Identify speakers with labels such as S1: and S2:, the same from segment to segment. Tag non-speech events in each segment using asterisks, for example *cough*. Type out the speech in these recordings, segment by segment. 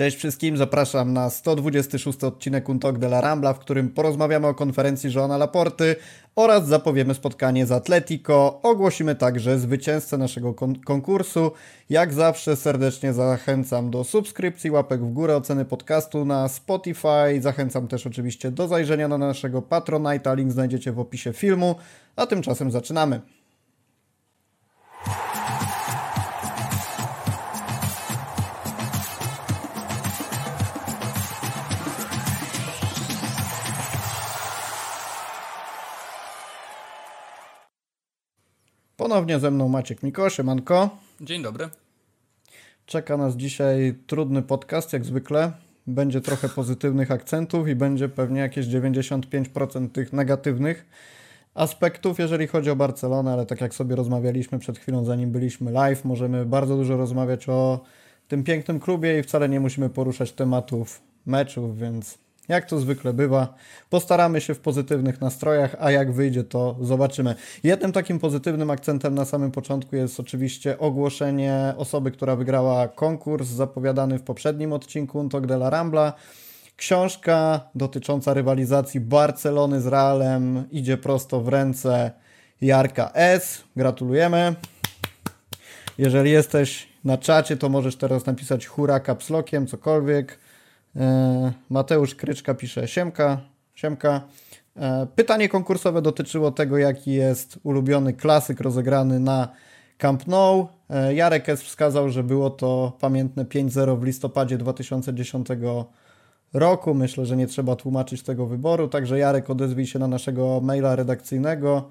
S1: Cześć wszystkim, zapraszam na 126 odcinek Untok de la Rambla, w którym porozmawiamy o konferencji Joana Laporty oraz zapowiemy spotkanie z Atletico. Ogłosimy także zwycięzcę naszego kon konkursu. Jak zawsze serdecznie zachęcam do subskrypcji, łapek w górę, oceny podcastu na Spotify. Zachęcam też oczywiście do zajrzenia na naszego Patronite'a, link znajdziecie w opisie filmu. A tymczasem zaczynamy. Ponownie ze mną Maciek Miko, siemanko.
S2: Dzień dobry.
S1: Czeka nas dzisiaj trudny podcast, jak zwykle. Będzie trochę pozytywnych akcentów i będzie pewnie jakieś 95% tych negatywnych aspektów, jeżeli chodzi o Barcelonę, ale tak jak sobie rozmawialiśmy przed chwilą, zanim byliśmy live, możemy bardzo dużo rozmawiać o tym pięknym klubie i wcale nie musimy poruszać tematów meczów, więc jak to zwykle bywa, postaramy się w pozytywnych nastrojach, a jak wyjdzie, to zobaczymy. Jednym takim pozytywnym akcentem na samym początku jest oczywiście ogłoszenie osoby, która wygrała konkurs zapowiadany w poprzednim odcinku Untok de la Rambla. Książka dotycząca rywalizacji Barcelony z Realem idzie prosto w ręce Jarka S. Gratulujemy. Jeżeli jesteś na czacie, to możesz teraz napisać hura kapslokiem, cokolwiek. E, Mateusz Kryczka pisze Siemka, Siemka. E, pytanie konkursowe dotyczyło tego, jaki jest ulubiony klasyk rozegrany na Camp Nou. E, Jarek S. wskazał, że było to pamiętne 5-0 w listopadzie 2010 roku. Myślę, że nie trzeba tłumaczyć tego wyboru, także Jarek odezwij się na naszego maila redakcyjnego.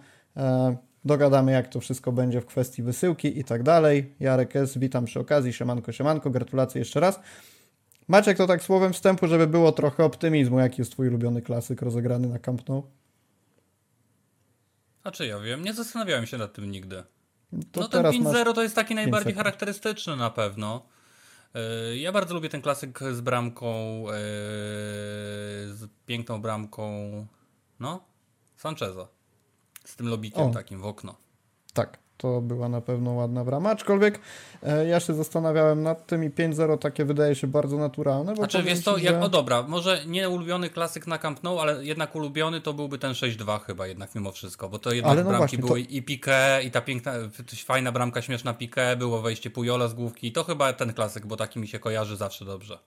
S1: Dogadamy, jak to wszystko będzie w kwestii wysyłki i tak dalej. Jarek S., witam przy okazji. Siemanko, siemanko, gratulacje jeszcze raz. Maciek, to tak słowem wstępu, żeby było trochę optymizmu. Jaki jest twój ulubiony klasyk rozegrany na Camp Nou?
S2: A czy ja wiem? Nie zastanawiałem się nad tym nigdy. To no ten 5-0 to jest taki najbardziej charakterystyczny na pewno. E, ja bardzo lubię ten klasyk z bramką, e, z piękną bramką, no, Sancheza. Z tym lobikiem o. takim w okno.
S1: Tak to była na pewno ładna brama, aczkolwiek e, ja się zastanawiałem nad tym i 5-0 takie wydaje się bardzo naturalne. Bo
S2: znaczy wiesz co, jak, o dobra, może nie ulubiony klasyk na Camp Nou, ale jednak ulubiony to byłby ten 6-2 chyba jednak mimo wszystko, bo to jednak ale no bramki właśnie, były to... i Piqué i ta piękna, fajna bramka, śmieszna Piqué, było wejście Pujola z główki i to chyba ten klasyk, bo taki mi się kojarzy zawsze dobrze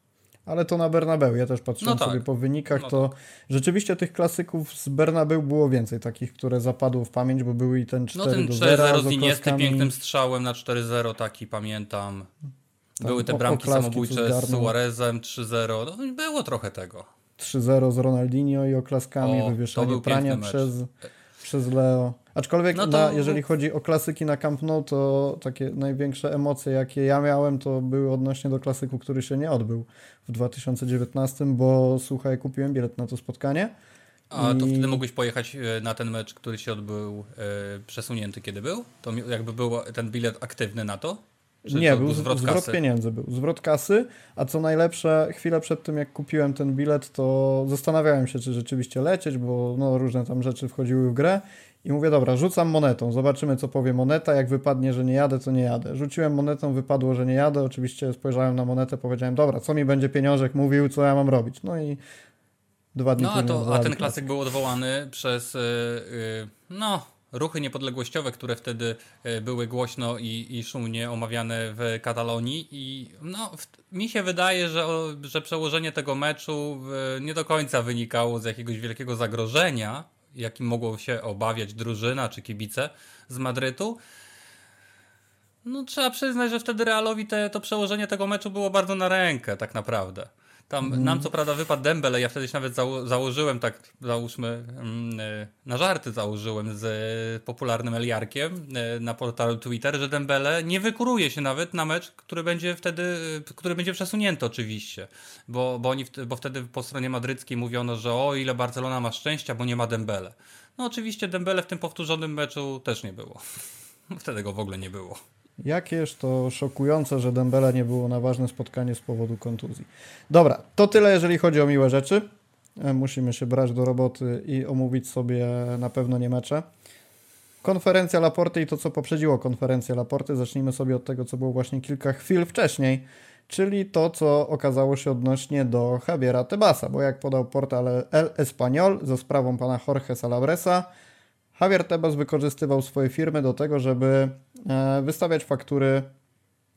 S1: ale to na Bernabeu. Ja też patrzyłem no tak. sobie po wynikach, no to tak. rzeczywiście tych klasyków z Bernabeu było więcej, takich, które zapadły w pamięć, bo były i ten 4 No ten 4-0 z
S2: Iniesty pięknym strzałem na 4-0, taki pamiętam. Były te bramki samobójcze z Suarezem 3-0, no, było trochę tego.
S1: 3-0 z Ronaldinho i oklaskami, o, wywieszenie prania przez, przez Leo. Aczkolwiek no to... na, jeżeli chodzi o klasyki na Camp Nou, to takie największe emocje, jakie ja miałem, to były odnośnie do klasyku, który się nie odbył w 2019, bo słuchaj, kupiłem bilet na to spotkanie.
S2: A to wtedy mogłeś pojechać e, na ten mecz, który się odbył e, przesunięty, kiedy był? To jakby był ten bilet aktywny na to?
S1: Czy nie, to był zwrot, zwrot pieniędzy, był zwrot kasy, a co najlepsze, chwilę przed tym jak kupiłem ten bilet, to zastanawiałem się, czy rzeczywiście lecieć, bo no, różne tam rzeczy wchodziły w grę i mówię, dobra, rzucam monetą, zobaczymy co powie moneta, jak wypadnie, że nie jadę, to nie jadę. Rzuciłem monetą, wypadło, że nie jadę, oczywiście spojrzałem na monetę, powiedziałem, dobra, co mi będzie pieniążek mówił, co ja mam robić. No i dwa dni
S2: No a, to, a ten klasyk był odwołany przez, yy, no, ruchy niepodległościowe, które wtedy yy, były głośno i, i szumnie omawiane w Katalonii i no, w, mi się wydaje, że, że przełożenie tego meczu nie do końca wynikało z jakiegoś wielkiego zagrożenia, jakim mogło się obawiać drużyna czy kibice z Madrytu. No trzeba przyznać, że wtedy Realowi te, to przełożenie tego meczu było bardzo na rękę tak naprawdę. Tam mm. nam co prawda wypadł Dembele, ja wtedy nawet zało założyłem, tak załóżmy, mm, e, na żarty założyłem z e, popularnym Eliarkiem e, na portalu Twitter, że Dembele nie wykuruje się nawet na mecz, który będzie wtedy, który będzie przesunięty oczywiście, bo, bo, oni, bo wtedy po stronie madryckiej mówiono, że o ile Barcelona ma szczęścia, bo nie ma Dembele. No oczywiście Dembele w tym powtórzonym meczu też nie było. *laughs* Wtedy go w ogóle nie było.
S1: Jakież to szokujące, że Dembele nie było na ważne spotkanie z powodu kontuzji. Dobra, to tyle jeżeli chodzi o miłe rzeczy. E, musimy się brać do roboty i omówić sobie na pewno nie mecze. Konferencja Laporty i to, co poprzedziło konferencję Laporty. Zacznijmy sobie od tego, co było właśnie kilka chwil wcześniej. czyli to, co okazało się odnośnie do Javiera Tebasa, bo jak podał portal El Español za sprawą pana Jorge Salabresa, Javier Tebas wykorzystywał swoje firmy do tego, żeby e, wystawiać faktury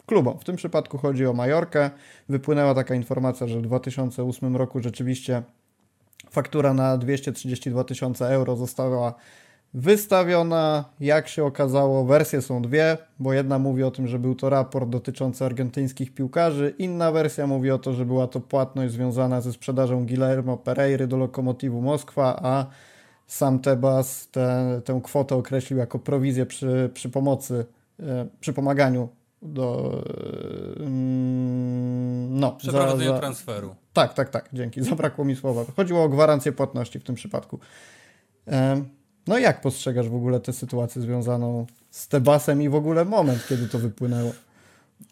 S1: klubom. W tym przypadku chodzi o Majorkę. Wypłynęła taka informacja, że w 2008 roku rzeczywiście faktura na 232 tysiące euro została wystawiona. Jak się okazało, wersje są dwie, bo jedna mówi o tym, że był to raport dotyczący argentyńskich piłkarzy, inna wersja mówi o to, że była to płatność związana ze sprzedażą Guillermo Pereiry do Lokomotivu Moskwa, a sam Tebas tę, tę kwotę określił jako prowizję przy, przy pomocy, e, przy pomaganiu do.
S2: Mm, no, Przeprowadzeniu za, za, transferu.
S1: Tak, tak, tak, dzięki. *laughs* Zabrakło mi słowa. Chodziło o gwarancję płatności w tym przypadku. No jak postrzegasz w ogóle tę sytuację związaną z Tebasem i w ogóle moment, kiedy to wypłynęło?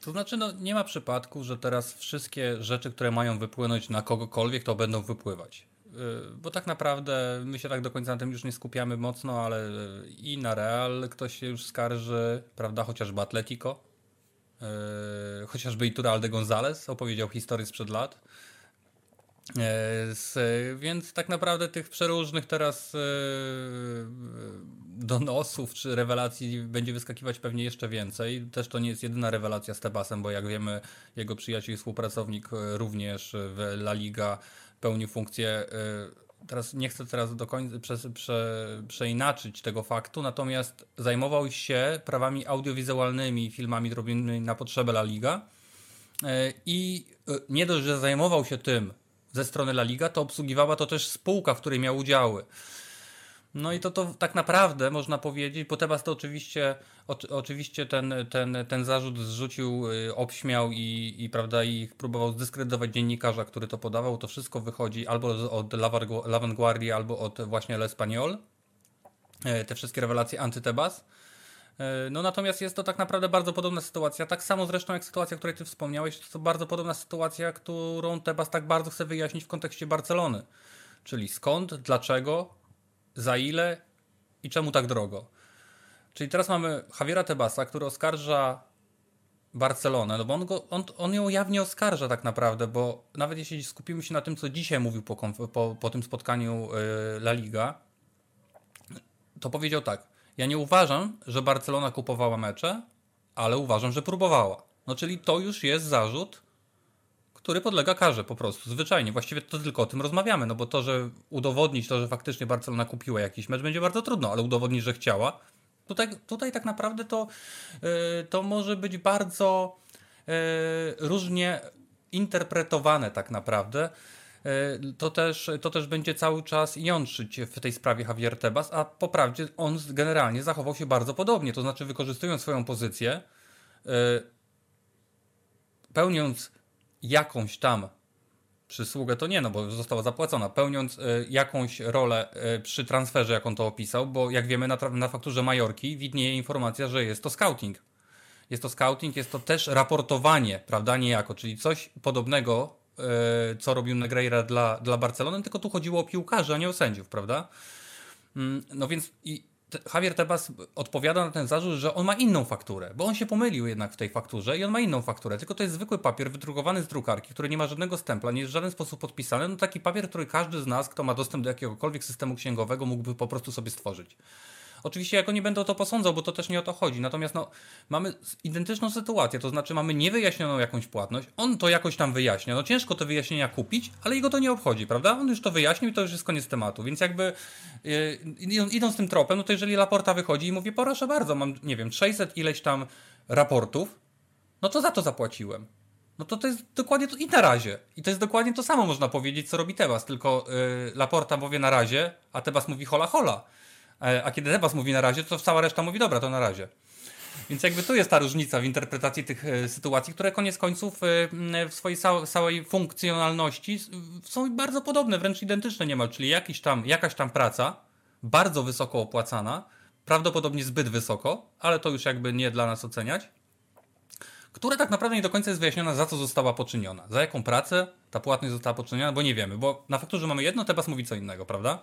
S2: To znaczy, no, nie ma przypadku, że teraz wszystkie rzeczy, które mają wypłynąć na kogokolwiek, to będą wypływać. Y, bo tak naprawdę my się tak do końca na tym już nie skupiamy mocno, ale i na Real ktoś się już skarży, prawda, chociażby Atletico, yy, chociażby Iturralde González opowiedział historię sprzed lat. Z, więc tak naprawdę tych przeróżnych teraz donosów czy rewelacji będzie wyskakiwać pewnie jeszcze więcej. Też to nie jest jedyna rewelacja z Tebasem, bo jak wiemy, jego przyjaciel i współpracownik również w La Liga pełnił funkcję. Teraz nie chcę teraz do końca prze, prze, przeinaczyć tego faktu, natomiast zajmował się prawami audiowizualnymi, filmami robionymi na potrzeby La Liga. I nie dość, że zajmował się tym, ze strony La Liga, to obsługiwała to też spółka, w której miał udziały. No i to, to tak naprawdę można powiedzieć, bo Tebas to oczywiście, o, oczywiście ten, ten, ten zarzut zrzucił, y, obśmiał i, i, prawda, i próbował zdyskredytować dziennikarza, który to podawał. To wszystko wychodzi albo od La Vanguardia, albo od właśnie L'Espagnol. E, te wszystkie rewelacje anty-Tebas. E, no natomiast jest to tak naprawdę bardzo podobna sytuacja. Tak samo zresztą jak sytuacja, o której ty wspomniałeś, to bardzo podobna sytuacja, którą Tebas tak bardzo chce wyjaśnić w kontekście Barcelony. Czyli skąd, dlaczego, za ile i czemu tak drogo. Czyli teraz mamy Javiera Tebasa, który oskarża Barcelonę, no bo on, go, on, on ją jawnie oskarża tak naprawdę, bo nawet jeśli skupimy się na tym, co dzisiaj mówił po, po, po tym spotkaniu yy, La Liga, to powiedział tak. Ja nie uważam, że Barcelona kupowała mecze, ale uważam, że próbowała. No czyli to już jest zarzut, który podlega karze po prostu, zwyczajnie. Właściwie to tylko o tym rozmawiamy, no bo to, że udowodnić to, że faktycznie Barcelona kupiła jakiś mecz, będzie bardzo trudno, ale udowodnić, że chciała, tutaj, tutaj tak naprawdę to, yy, to może być bardzo yy, różnie interpretowane tak naprawdę. E, to też, to też będzie cały czas jątrzyć w tej sprawie Javier Tebas, a po prawdzie on generalnie zachował się bardzo podobnie, to znaczy wykorzystując swoją pozycję, pełniąc jakąś tam przysługę, to nie, no bo została zapłacona, pełniąc e, jakąś rolę przy transferze, jak on to opisał, bo jak wiemy na, na fakturze Majorki widnieje informacja, że jest to scouting. Jest to scouting, jest to też raportowanie, prawda, niejako, czyli coś podobnego E, co robił Negreira dla, dla Barcelony, tylko tu chodziło o piłkarzy, a nie o sędziów, prawda? Mm, no więc i Javier Tebas odpowiada na ten zarzut, że on ma inną fakturę, bo on się pomylił jednak w tej fakturze i on ma inną fakturę, tylko to jest zwykły papier wydrukowany z drukarki, który nie ma żadnego stempla, nie jest w żaden sposób podpisany, no taki papier, który każdy z nas, kto ma dostęp do jakiegokolwiek systemu księgowego, mógłby po prostu sobie stworzyć. Oczywiście jako nie będę to posądzał, bo to też nie o to chodzi. Natomiast no, mamy identyczną sytuację, to znaczy mamy niewyjaśnioną jakąś płatność, on to jakoś tam wyjaśnia. No ciężko te wyjaśnienia kupić, ale jego to nie obchodzi, prawda? On już to wyjaśnił i to już jest koniec tematu. Więc jakby yy, idąc tym tropem, no to jeżeli Laporta wychodzi i mówi, proszę bardzo, mam, nie wiem, 600 ileś tam raportów, no to za to zapłaciłem. No to to jest dokładnie to i na razie. I to jest dokładnie to samo można powiedzieć, co robi Tebas, tylko yy, Laporta powie na razie, a Tebas mówi hola hola. E, a kiedy Tebas mówi na razie, to cała reszta mówi dobra, to na razie. Więc jakby tu jest ta różnica w interpretacji tych e, sytuacji, które koniec końców e, w swojej całej funkcjonalności są bardzo podobne, wręcz identyczne niemal, czyli jakiś tam, jakaś tam praca, bardzo wysoko opłacana, prawdopodobnie zbyt wysoko, ale to już jakby nie dla nas oceniać, która tak naprawdę nie do końca jest wyjaśniona, za co została poczyniona. Za jaką pracę ta płatność została poczyniona, bo nie wiemy, bo na fakturze mamy jedno, Tebas mówi co innego, prawda?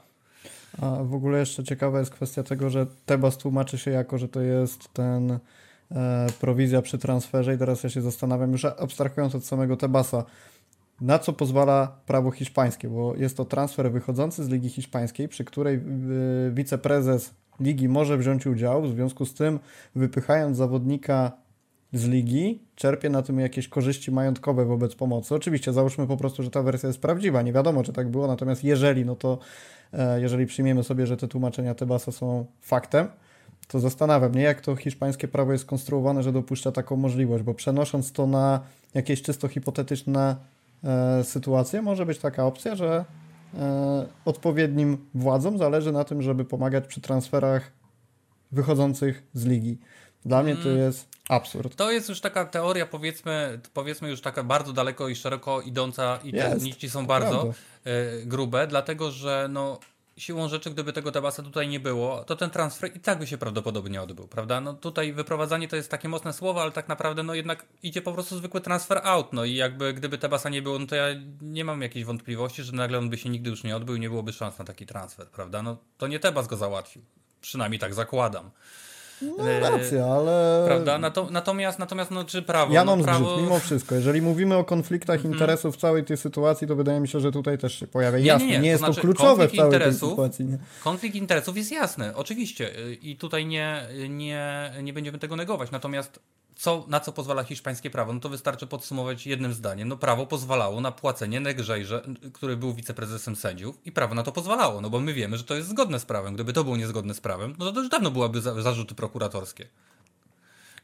S1: A w ogóle jeszcze ciekawa jest kwestia tego, że Tebas tłumaczy się jako, że to jest ten e, prowizja przy transferze i teraz ja się zastanawiam, już abstrahując od samego Tebasa, na co pozwala prawo hiszpańskie, bo jest to transfer wychodzący z Ligi Hiszpańskiej, przy której y, wiceprezes ligi może wziąć udział, w związku z tym wypychając zawodnika z ligi, czerpie na tym jakieś korzyści majątkowe wobec pomocy. Oczywiście załóżmy po prostu, że ta wersja jest prawdziwa, nie wiadomo czy tak było, natomiast jeżeli, no to jeżeli przyjmiemy sobie, że te tłumaczenia Tebasa są faktem, to zastanawiam mnie, jak to hiszpańskie prawo jest konstruowane, że dopuszcza taką możliwość, bo przenosząc to na jakieś czysto hipotetyczne e, sytuacje, może być taka opcja, że e, odpowiednim władzom zależy na tym, żeby pomagać przy transferach wychodzących z ligi. Dla mnie to mm. jest absurd.
S2: To jest już taka teoria, powiedzmy, powiedzmy już taka bardzo daleko i szeroko idąca i te nici są bardzo y, grube, dlatego że no siłą rzeczy, gdyby tego Tabasa tutaj nie było, to ten transfer i tak by się prawdopodobnie odbył, prawda? No tutaj wyprowadzanie to jest takie mocne słowo, ale tak naprawdę no jednak idzie po prostu zwykły transfer out, no i jakby gdyby Tabasa nie było, no to ja nie mam jakiejś wątpliwości, że nagle on by się nigdy już nie odbył i nie byłoby szans na taki transfer, prawda? No to nie Tebas go załatwił, przynajmniej tak zakładam.
S1: No racja, ale...
S2: Prawda? Natomiast, natomiast no, czy prawo?
S1: Ja mam
S2: no, prawo...
S1: zgrzyt, mimo wszystko. Jeżeli mówimy o konfliktach mhm. interesów w całej tej sytuacji, to wydaje mi się, że tutaj też się pojawia. Nie, Jasne, nie, nie. nie jest to, znaczy, to kluczowe w całej tej sytuacji. Nie?
S2: Konflikt interesów jest jasny, oczywiście. I tutaj nie, nie, nie będziemy tego negować. Natomiast co, na co pozwala hiszpańskie prawo? No to wystarczy podsumować jednym zdaniem. No prawo pozwalało na płacenie Negrzejże, który był wiceprezesem sędziów i prawo na to pozwalało, no bo my wiemy, że to jest zgodne z prawem. Gdyby to było niezgodne z prawem, no to już dawno byłaby za, zarzuty prokuratorskie.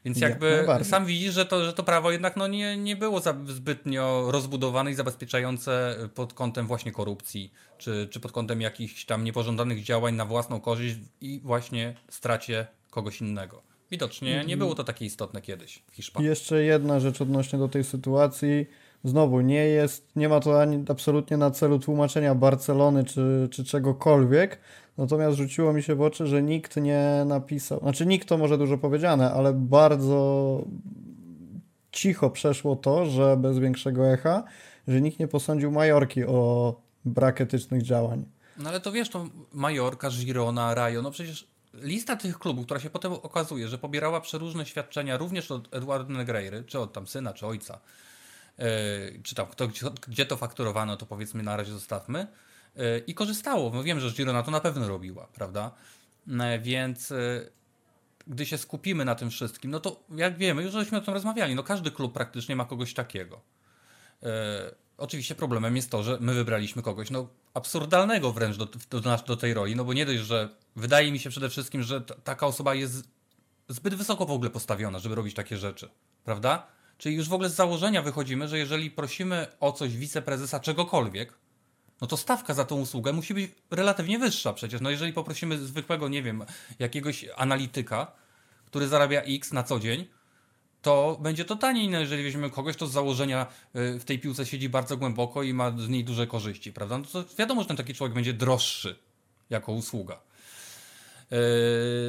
S2: Więc jakby nie, sam widzisz, że to, że to prawo jednak no nie, nie było zbytnio rozbudowane i zabezpieczające pod kątem właśnie korupcji, czy, czy pod kątem jakichś tam niepożądanych działań na własną korzyść i właśnie stracie kogoś innego. Widocznie nie mhm. było to takie istotne kiedyś w Hiszpanii.
S1: Jeszcze jedna rzecz odnośnie do tej sytuacji. Znowu, nie jest, nie ma to ani absolutnie na celu tłumaczenia Barcelony czy, czy czegokolwiek, natomiast rzuciło mi się w oczy, że nikt nie napisał, znaczy nikt to może dużo powiedziane, ale bardzo cicho przeszło to, że bez większego echa, że nikt nie posądził Majorki o brak etycznych działań.
S2: No ale to wiesz, to Majorka, Girona, Rajo, no przecież lista tych klubów, która się potem okazuje, że pobierała przeróżne świadczenia również od Eduardo Negreiry, czy od tam syna, czy ojca, yy, czy tam kto, gdzie, to fakturowano, to powiedzmy na razie zostawmy, yy, i korzystało. No wiem, że Girona to na pewno robiła, prawda? Yy, więc gdy się skupimy na tym wszystkim, no to jak wiemy, już żeśmy o tym rozmawiali, no każdy klub praktycznie ma kogoś takiego. Oczywiście problemem jest to, że my wybraliśmy kogoś no, absurdalnego wręcz do, do, do tej roli, no bo nie dość, że wydaje mi się przede wszystkim, że taka osoba jest zbyt wysoko w ogóle postawiona, żeby robić takie rzeczy, prawda? Czyli już w ogóle z założenia wychodzimy, że jeżeli prosimy o coś wiceprezesa czegokolwiek, no to stawka za tą usługę musi być relatywnie wyższa przecież. No jeżeli poprosimy zwykłego, nie wiem, jakiegoś analityka, który zarabia X na co dzień, to będzie to taniej, no jeżeli weźmiemy kogoś, kto z założenia y, w tej piłce siedzi bardzo głęboko i ma z niej duże korzyści, prawda? No to wiadomo, że ten taki człowiek będzie droższy jako usługa. Yy,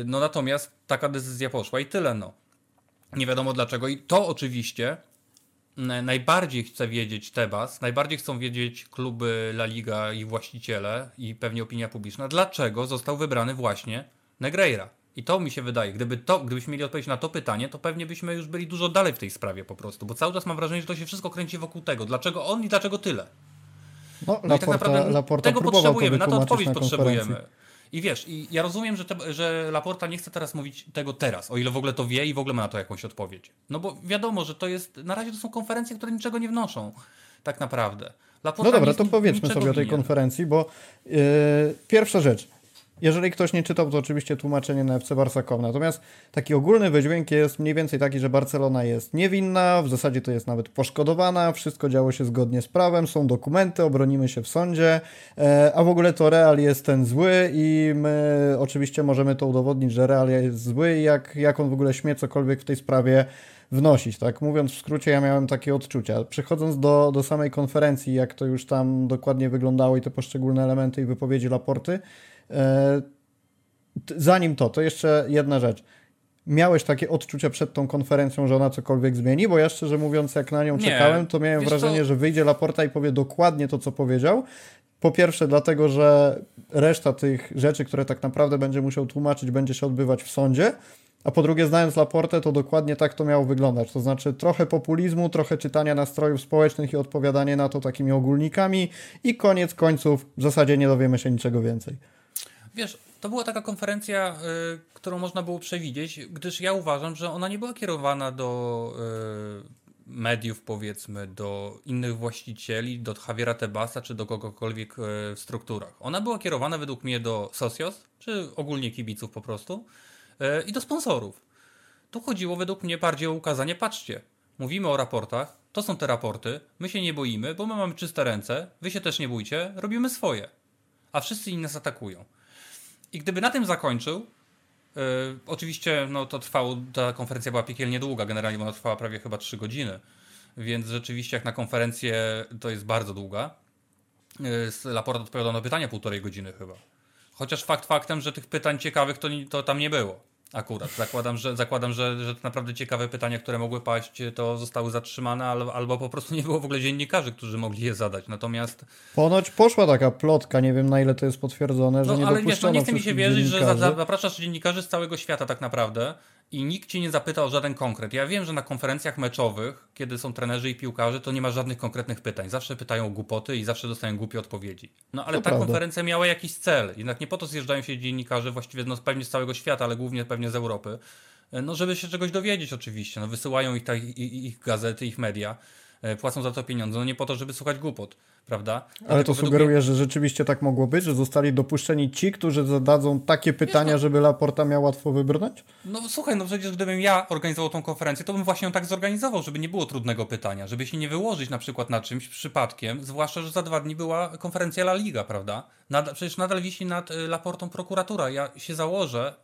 S2: no natomiast taka decyzja poszła i tyle, no. Nie wiadomo dlaczego. I to oczywiście najbardziej chce wiedzieć Tebas, najbardziej chcą wiedzieć kluby La Liga i właściciele i pewnie opinia publiczna, dlaczego został wybrany właśnie Negreira. I to mi się wydaje, gdyby to, gdybyśmy mieli odpowiedź na to pytanie, to pewnie byśmy już byli dużo dalej w tej sprawie po prostu, bo cały czas mam wrażenie, że to się wszystko kręci wokół tego. Dlaczego on i dlaczego tyle?
S1: No, no Laporta, i tak naprawdę Laporta tego potrzebujemy,
S2: na to odpowiedź na potrzebujemy. I wiesz, i ja rozumiem, że, te, że Laporta nie chce teraz mówić tego teraz, o ile w ogóle to wie i w ogóle ma na to jakąś odpowiedź. No bo wiadomo, że to jest, na razie to są konferencje, które niczego nie wnoszą, tak naprawdę.
S1: Laporta no dobra, to powiedzmy sobie o tej konferencji, bo yy, pierwsza rzecz, jeżeli ktoś nie czytał, to oczywiście tłumaczenie na FC Barca.com. Natomiast taki ogólny wydźwięk jest mniej więcej taki, że Barcelona jest niewinna, w zasadzie to jest nawet poszkodowana, wszystko działo się zgodnie z prawem, są dokumenty, obronimy się w sądzie, e, a w ogóle to Real jest ten zły i my oczywiście możemy to udowodnić, że Real jest zły i jak, jak on w ogóle śmie cokolwiek w tej sprawie wnosić, tak? Mówiąc w skrócie, ja miałem takie odczucia. Przechodząc do, do samej konferencji, jak to już tam dokładnie wyglądało i te poszczególne elementy i wypowiedzi Laporty, zanim to, to jeszcze jedna rzecz. Miałeś takie odczucia przed tą konferencją, że ona cokolwiek zmieni? Bo ja szczerze mówiąc, jak na nią nie, czekałem, to miałem wrażenie, że wyjdzie Laporta i powie dokładnie to, co powiedział. Po pierwsze, dlatego, że reszta tych rzeczy, które tak naprawdę będzie musiał tłumaczyć, będzie się odbywać w sądzie. a po drugie, znając Laportę, to dokładnie tak to miało wyglądać. To znaczy trochę populizmu, trochę czytania nastrojów społecznych i odpowiadanie na to takimi ogólnikami i koniec końców w zasadzie nie dowiemy się niczego więcej.
S2: Wiesz, to była taka konferencja, y, którą można było przewidzieć, gdyż ja uważam, że ona nie była kierowana do y, mediów, powiedzmy, do innych właścicieli, do Javiera Tebasa czy do kogokolwiek y, w strukturach. Ona była kierowana według mnie do socios, czy ogólnie kibiców po prostu, y, i do sponsorów. Tu chodziło według mnie bardziej o ukazanie, patrzcie, mówimy o raportach, to są te raporty, my się nie boimy, bo my mamy czyste ręce, wy się też nie bójcie, robimy swoje. A wszyscy inni nas atakują. I gdyby na tym zakończył, yy, oczywiście no, to trwało, ta konferencja była piekielnie długa, generalnie ona trwała prawie chyba 3 godziny, więc rzeczywiście jak na konferencję to jest bardzo długa. Yy, Laport odpowiadał na pytania półtorej godziny chyba. Chociaż fakt faktem, że tych pytań ciekawych to, to tam nie było. Akurat. Zakładam, że, zakładam że, że naprawdę ciekawe pytania, które mogły paść, to zostały zatrzymane, albo, albo po prostu nie było w ogóle dziennikarzy, którzy mogli je zadać. Natomiast.
S1: Ponoć poszła taka plotka, nie wiem na ile to jest potwierdzone, że
S2: no,
S1: nie
S2: ale wiesz, no nie chce mi się wierzyć, że zapraszasz dziennikarzy z całego świata tak naprawdę i nikt cię nie zapyta o żaden konkret. Ja wiem, że na konferencjach meczowych, kiedy są trenerzy i piłkarze, to nie ma żadnych konkretnych pytań. Zawsze pytają o głupoty i zawsze dostają głupie odpowiedzi. No ale to ta prawda. konferencja miała jakiś cel. Jednak nie po to zjeżdżają się dziennikarze właściwie no, pewnie z całego świata, ale głównie pewnie z Europy. No żeby się czegoś dowiedzieć oczywiście. No, wysyłają ich, ta, ich, ich gazety, ich media. E, płacą za to pieniądze. No nie po to, żeby słuchać głupot, prawda?
S1: Ale to sugeruje, mnie... że rzeczywiście tak mogło być, że zostali dopuszczeni ci, którzy zadadzą takie pytania, no... żeby Laporta miał łatwo wybrnąć?
S2: No słuchaj, no przecież gdybym ja organizował tą konferencję, to bym właśnie ją tak zorganizował, żeby nie było trudnego pytania, żeby się nie wyłożyć na przykład na czymś przypadkiem, zwłaszcza, że za dwa dni była konferencja La Liga, prawda? Nadal, przecież nadal wisi nad y, Laportą prokuratura. Ja się założę...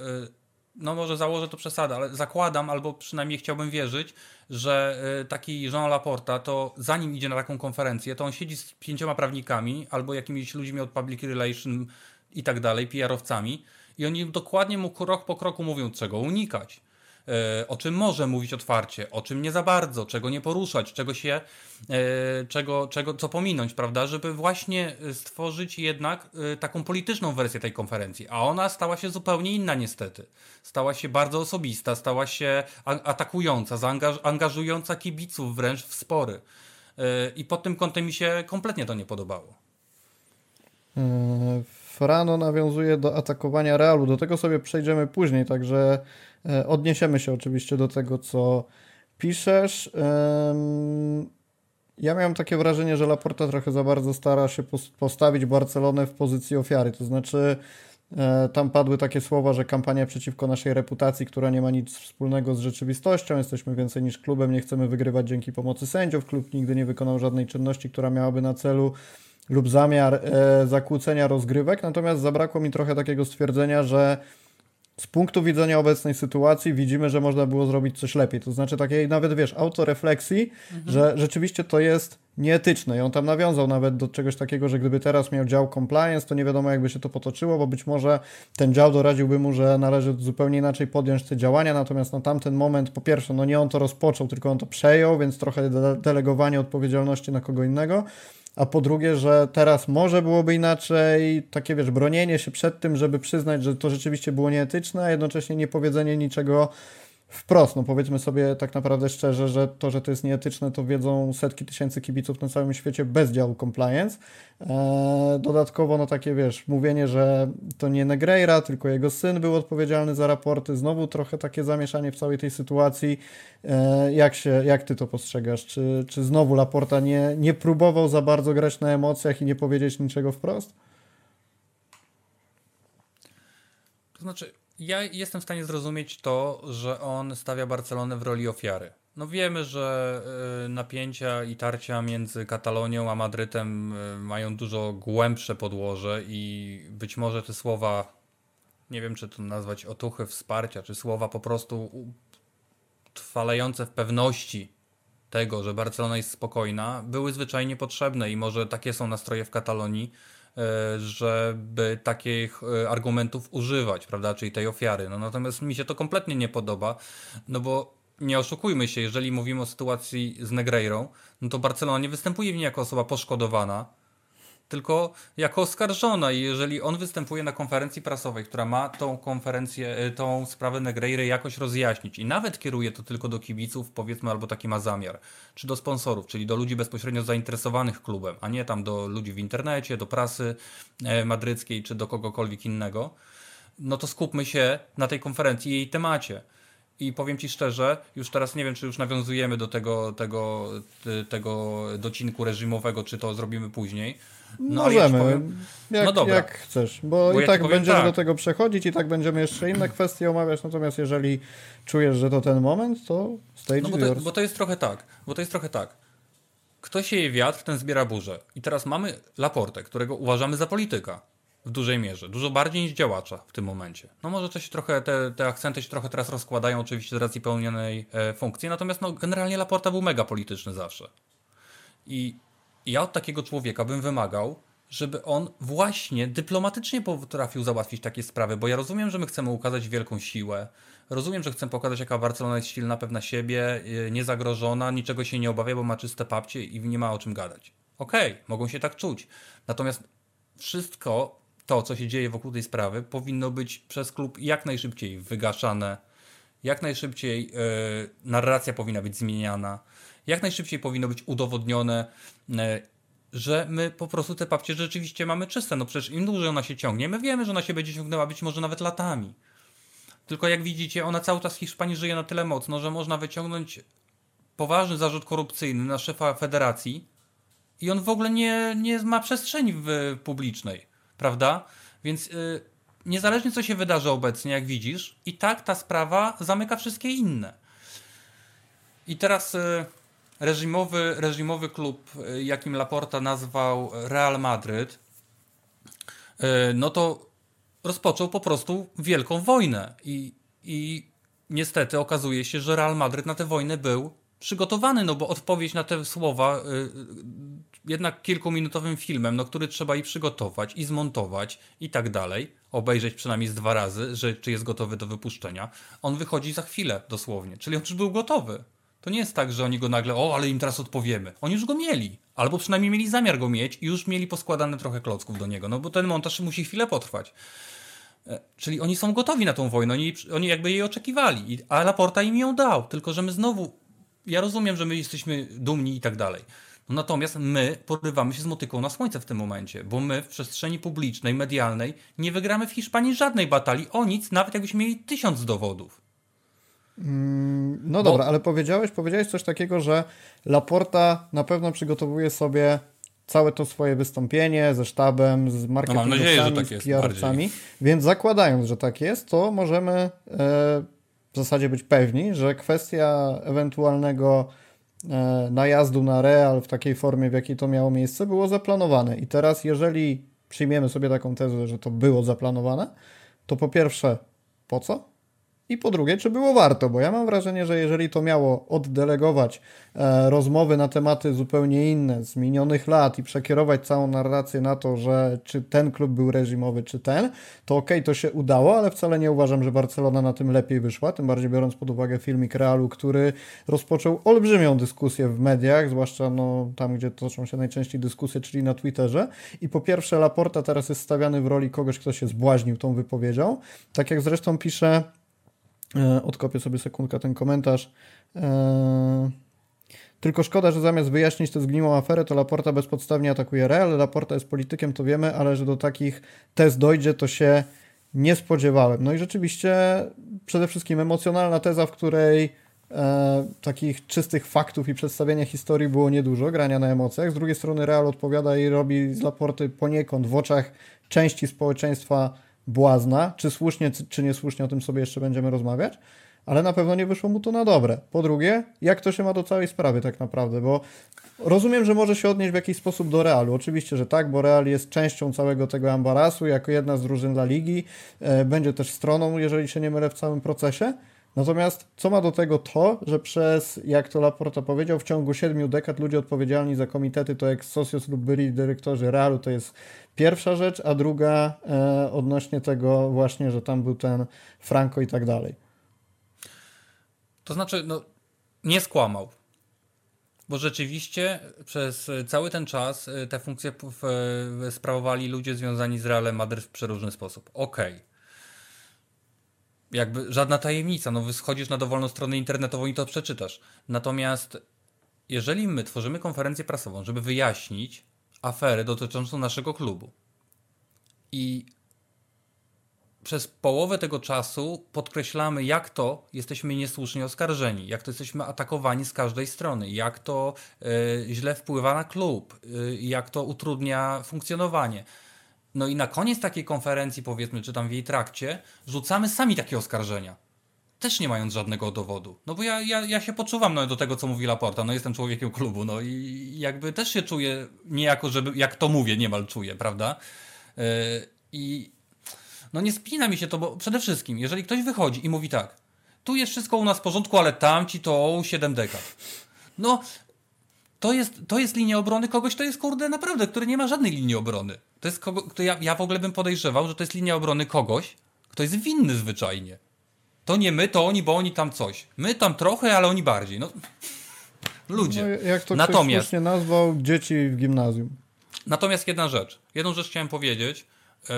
S2: Y, no może założę to przesadę, ale zakładam, albo przynajmniej chciałbym wierzyć, że y, taki Jean Laporta, to zanim idzie na taką konferencję, to on siedzi z pięcioma prawnikami albo jakimiś ludźmi od public relation i tak dalej, PR-owcami i oni dokładnie mu krok po kroku mówią, czego unikać. E, o czym może mówić otwarcie, o czym nie za bardzo, czego nie poruszać, czego się, e, czego, czego, co pominąć, prawda, żeby właśnie stworzyć jednak e, taką polityczną wersję tej konferencji, a ona stała się zupełnie inna niestety. Stała się bardzo osobista, stała się atakująca, angażująca kibiców wręcz w spory. I pod tym kątem mi się kompletnie to nie podobało.
S1: Frano nawiązuje do atakowania Realu. Do tego sobie przejdziemy później, także E, odniesiemy się oczywiście do tego, co piszesz. Ja miałem takie wrażenie, że Laporta trochę za bardzo stara się postawić Barcelonę w pozycji ofiary. To znaczy, e, tam padły takie słowa, że kampania przeciwko naszej reputacji, która nie ma nic wspólnego z rzeczywistością, jesteśmy więcej niż klubem, nie chcemy wygrywać dzięki pomocy sędziów. Klub nigdy nie wykonał żadnej czynności, która miałaby na celu lub zamiar e, zakłócenia rozgrywek. Natomiast zabrakło mi trochę takiego stwierdzenia, że z punktu widzenia obecnej sytuacji widzimy, że można było zrobić coś lepiej. To znaczy takiej nawet, wiesz, autorefleksji, mhm. że rzeczywiście to jest nieetyczne. I on tam nawiązał nawet do czegoś takiego, że gdyby teraz miał dział compliance, to nie wiadomo jakby się to potoczyło, bo być może ten dział doradziłby mu, że należy zupełnie inaczej podjąć te działania, natomiast na tamten moment, po pierwsze, no nie on to rozpoczął, tylko on to przejął, więc trochę delegowanie odpowiedzialności na kogo innego a po drugie, że teraz może byłoby inaczej, takie wiesz, bronienie się przed tym, żeby przyznać, że to rzeczywiście było nieetyczne, a jednocześnie nie powiedzenie niczego wprost. No powiedzmy sobie tak naprawdę szczerze, że to, że to jest nieetyczne, to wiedzą setki tysięcy kibiców na całym świecie bez działu compliance. Eee, dodatkowo, no takie wiesz, mówienie, że to nie Negreira, tylko jego syn był odpowiedzialny za raporty. Znowu trochę takie zamieszanie w całej tej sytuacji. Eee, jak, się, jak ty to postrzegasz? Czy, czy znowu Laporta nie, nie próbował za bardzo grać na emocjach i nie powiedzieć niczego wprost?
S2: To znaczy, ja jestem w stanie zrozumieć to, że on stawia Barcelonę w roli ofiary. No wiemy, że y, napięcia i tarcia między Katalonią a Madrytem y, mają dużo głębsze podłoże i być może te słowa, nie wiem czy to nazwać otuchy wsparcia, czy słowa po prostu trwalejące w pewności tego, że Barcelona jest spokojna, były zwyczajnie potrzebne i może takie są nastroje w Katalonii, żeby takich e, argumentów używać, prawda, czyli tej ofiary. No natomiast mi się to kompletnie nie podoba, no bo nie oszukujmy się, jeżeli mówimy o sytuacji z Negreirą, no to Barcelona nie występuje w niej jako osoba poszkodowana, tylko jako oskarżona i jeżeli on występuje na konferencji prasowej, która ma tą konferencję, y, tą sprawę Negreiry jakoś rozjaśnić i nawet kieruje to tylko do kibiców, powiedzmy, albo taki ma zamiar, czy do sponsorów, czyli do ludzi bezpośrednio zainteresowanych klubem, a nie tam do ludzi w internecie, do prasy e, madryckiej, czy do kogokolwiek innego, no to skupmy się na tej konferencji i jej temacie. I powiem Ci szczerze, już teraz nie wiem, czy już nawiązujemy do tego, tego, tego docinku reżimowego, czy to zrobimy później.
S1: No, Możemy, ja powiem, jak, no dobra. jak chcesz, bo, bo i ja tak będziemy tak. do tego przechodzić i tak będziemy jeszcze inne kwestie omawiać, natomiast jeżeli czujesz, że to ten moment, to stage no
S2: bo to, bo to jest trochę tak, bo to jest trochę tak. Kto sieje wiatr, ten zbiera burzę. I teraz mamy Laportę, którego uważamy za polityka w dużej mierze, dużo bardziej niż działacza w tym momencie. No może to się trochę, te, te akcenty się trochę teraz rozkładają oczywiście z racji pełnionej e, funkcji, natomiast no, generalnie Laporta był mega polityczny zawsze. I ja od takiego człowieka bym wymagał, żeby on właśnie dyplomatycznie potrafił załatwić takie sprawy, bo ja rozumiem, że my chcemy ukazać wielką siłę, rozumiem, że chcemy pokazać, jaka Barcelona jest silna, pewna siebie, e, niezagrożona, niczego się nie obawia, bo ma czyste papcie i nie ma o czym gadać. Okej, okay, mogą się tak czuć. Natomiast wszystko to, co się dzieje wokół tej sprawy, powinno być przez klub jak najszybciej wygaszane, jak najszybciej yy, narracja powinna być zmieniana, jak najszybciej powinno być udowodnione, yy, że my po prostu te papcie rzeczywiście mamy czyste. No przecież im dłużej ona się ciągnie, my wiemy, że ona się będzie ciągnęła być może nawet latami. Tylko jak widzicie, ona cały czas w Hiszpanii żyje na tyle mocno, że można wyciągnąć poważny zarzut korupcyjny na szefa federacji i on w ogóle nie, nie ma przestrzeni w publicznej prawda? Więc yy, niezależnie co się wydarzy obecnie, jak widzisz, i tak ta sprawa zamyka wszystkie inne. I teraz yy, reżimowy, reżimowy klub, yy, jakim Laporta nazwał Real Madryt, y, no to rozpoczął po prostu wielką wojnę. I, I niestety okazuje się, że Real Madryt na tę wojnę był przygotowany, no bo odpowiedź na te słowa y, jednak kilkuminutowym filmem, no, który trzeba i przygotować, i zmontować, i tak dalej, obejrzeć przynajmniej z dwa razy, że czy jest gotowy do wypuszczenia, on wychodzi za chwilę dosłownie. Czyli on już był gotowy. To nie jest tak, że oni go nagle, o, ale im teraz odpowiemy. Oni już go mieli. Albo przynajmniej mieli zamiar go mieć i już mieli poskładane trochę klocków do niego, no bo ten montaż musi chwilę potrwać. E, czyli oni są gotowi na tą wojnę, oni, oni jakby jej oczekiwali, a Laporta im ją dał, tylko że my znowu, ja rozumiem, że my jesteśmy dumni i tak dalej, no natomiast my porywamy się z motyką na słońce w tym momencie, bo my w przestrzeni publicznej, medialnej nie wygramy w Hiszpanii żadnej batalii o nic, nawet jakbyśmy mieli tysiąc dowodów.
S1: Mm, no bo... dobra, ale powiedziałeś, powiedziałeś coś takiego, że Laporta na pewno przygotowuje sobie całe to swoje wystąpienie ze sztabem, z marketingowcami, no tak z PR-cami, więc zakładając, że tak jest, to możemy e, w zasadzie być pewni, że kwestia ewentualnego E, najazdu na Real w takiej formie, w jakiej to miało miejsce, było zaplanowane. I teraz, jeżeli przyjmiemy sobie taką tezę, że to było zaplanowane, to po pierwsze, po co? I po drugie, czy było warto? Bo ja mam wrażenie, że jeżeli to miało oddelegować e, rozmowy na tematy zupełnie inne z minionych lat i przekierować całą narrację na to, że czy ten klub był reżimowy, czy ten, to okej, okay, to się udało, ale wcale nie uważam, że Barcelona na tym lepiej wyszła. Tym bardziej biorąc pod uwagę filmik Realu, który rozpoczął olbrzymią dyskusję w mediach, zwłaszcza no, tam, gdzie toczą się najczęściej dyskusje, czyli na Twitterze. I po pierwsze, Laporta teraz jest stawiany w roli kogoś, kto się zbłaźnił tą wypowiedzią. Tak jak zresztą pisze odkopię sobie sekundkę ten komentarz. E, tylko szkoda, że zamiast wyjaśnić tę zgniłą aferę, to Laporta bezpodstawnie atakuje Real. Laporta jest politykiem, to wiemy, ale że do takich tez dojdzie, to się nie spodziewałem. No i rzeczywiście przede wszystkim emocjonalna teza, w której e, takich czystych faktów i przedstawienia historii było niedużo, grania na emocjach. Z drugiej strony Real odpowiada i robi z Laporty poniekąd w oczach części społeczeństwa błazna. Czy słusznie, czy niesłusznie, o tym sobie jeszcze będziemy rozmawiać. Ale na pewno nie wyszło mu to na dobre. Po drugie, jak to się ma do całej sprawy tak naprawdę, bo rozumiem, że może się odnieść w jakiś sposób do Realu. Oczywiście, że tak, bo Real jest częścią całego tego ambarasu, jako jedna z drużyn dla ligi. E, będzie też stroną, jeżeli się nie mylę, w całym procesie. Natomiast co ma do tego to, że przez, jak to Laporta powiedział, w ciągu siedmiu dekad ludzie odpowiedzialni za komitety to jak Socios lub byli dyrektorzy Realu, to jest pierwsza rzecz, a druga e, odnośnie tego właśnie, że tam był ten Franco i tak dalej.
S2: To znaczy, no, nie skłamał. Bo rzeczywiście przez cały ten czas te funkcje sprawowali ludzie związani z Realem Madryt w przeróżny sposób. Okej. Okay. Jakby żadna tajemnica, no wyschodzisz na dowolną stronę internetową i to przeczytasz. Natomiast jeżeli my tworzymy konferencję prasową, żeby wyjaśnić aferę dotyczącą naszego klubu i przez połowę tego czasu podkreślamy, jak to jesteśmy niesłusznie oskarżeni, jak to jesteśmy atakowani z każdej strony, jak to y, źle wpływa na klub, y, jak to utrudnia funkcjonowanie. No i na koniec takiej konferencji, powiedzmy, czy tam w jej trakcie, rzucamy sami takie oskarżenia. Też nie mając żadnego dowodu. No bo ja, ja, ja się poczuwam no, do tego, co mówi Laporta. No jestem człowiekiem klubu, no i jakby też się czuję niejako, żeby, jak to mówię, niemal czuję, prawda? Yy, I no nie spina mi się to, bo przede wszystkim, jeżeli ktoś wychodzi i mówi tak, tu jest wszystko u nas w porządku, ale tamci to 7 dekad. No, to jest, to jest linia obrony kogoś, to jest kurde naprawdę, który nie ma żadnej linii obrony. To jest kogo, to ja, ja w ogóle bym podejrzewał, że to jest linia obrony kogoś, kto jest winny zwyczajnie. To nie my, to oni, bo oni tam coś. My tam trochę, ale oni bardziej. No, *laughs* ludzie.
S1: No, jak to Natomiast, ktoś nazwał, dzieci w gimnazjum.
S2: Natomiast jedna rzecz. Jedną rzecz chciałem powiedzieć yy,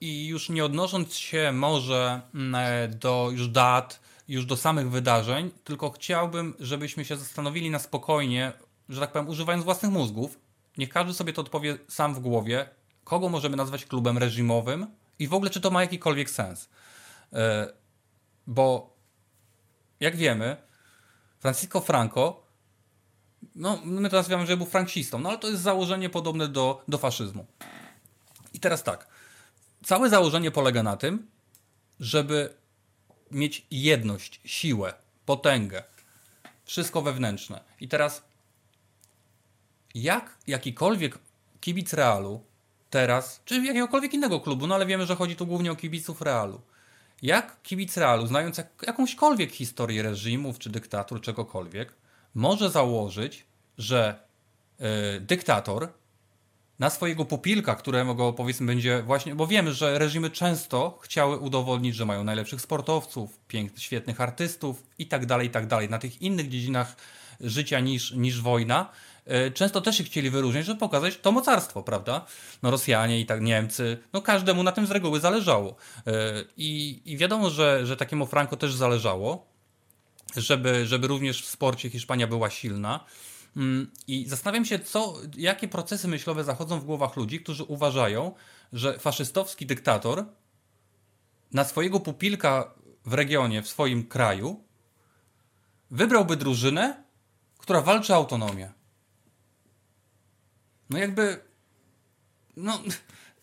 S2: i już nie odnosząc się może yy, do już dat, już do samych wydarzeń, tylko chciałbym, żebyśmy się zastanowili na spokojnie, że tak powiem, używając własnych mózgów. Niech każdy sobie to odpowie sam w głowie, kogo możemy nazwać klubem reżimowym i w ogóle czy to ma jakikolwiek sens. Yy, bo jak wiemy, Francisco Franco, no my teraz wiemy, że był franksistą, no ale to jest założenie podobne do, do faszyzmu. I teraz tak, całe założenie polega na tym, żeby mieć jedność, siłę, potęgę, wszystko wewnętrzne. I teraz jak jakikolwiek kibic Realu teraz, czy jakiegokolwiek innego klubu, no ale wiemy, że chodzi tu głównie o kibiców Realu, jak kibic Realu, znając jak, jakąśkolwiek historię reżimów czy dyktatur, czegokolwiek, może założyć, że yy, dyktator na swojego pupilka, którego powiedzmy będzie właśnie, bo wiemy, że reżimy często chciały udowodnić, że mają najlepszych sportowców, pięknych, świetnych artystów i tak dalej, i tak dalej. Na tych innych dziedzinach życia niż, niż wojna, E, często też się chcieli wyróżniać, żeby pokazać to mocarstwo, prawda? No Rosjanie i tak Niemcy, no każdemu na tym z reguły zależało. E, I, i wiadomo, że, że takiemu Franco też zależało, żeby, żeby również w sporcie Hiszpania była silna. Mm, I zastanawiam się, co, jakie procesy myślowe zachodzą w głowach ludzi, którzy uważają, że faszystowski dyktator na swojego pupilka w regionie, w swoim kraju, wybrałby drużynę, która walczy o autonomię. No jakby. No,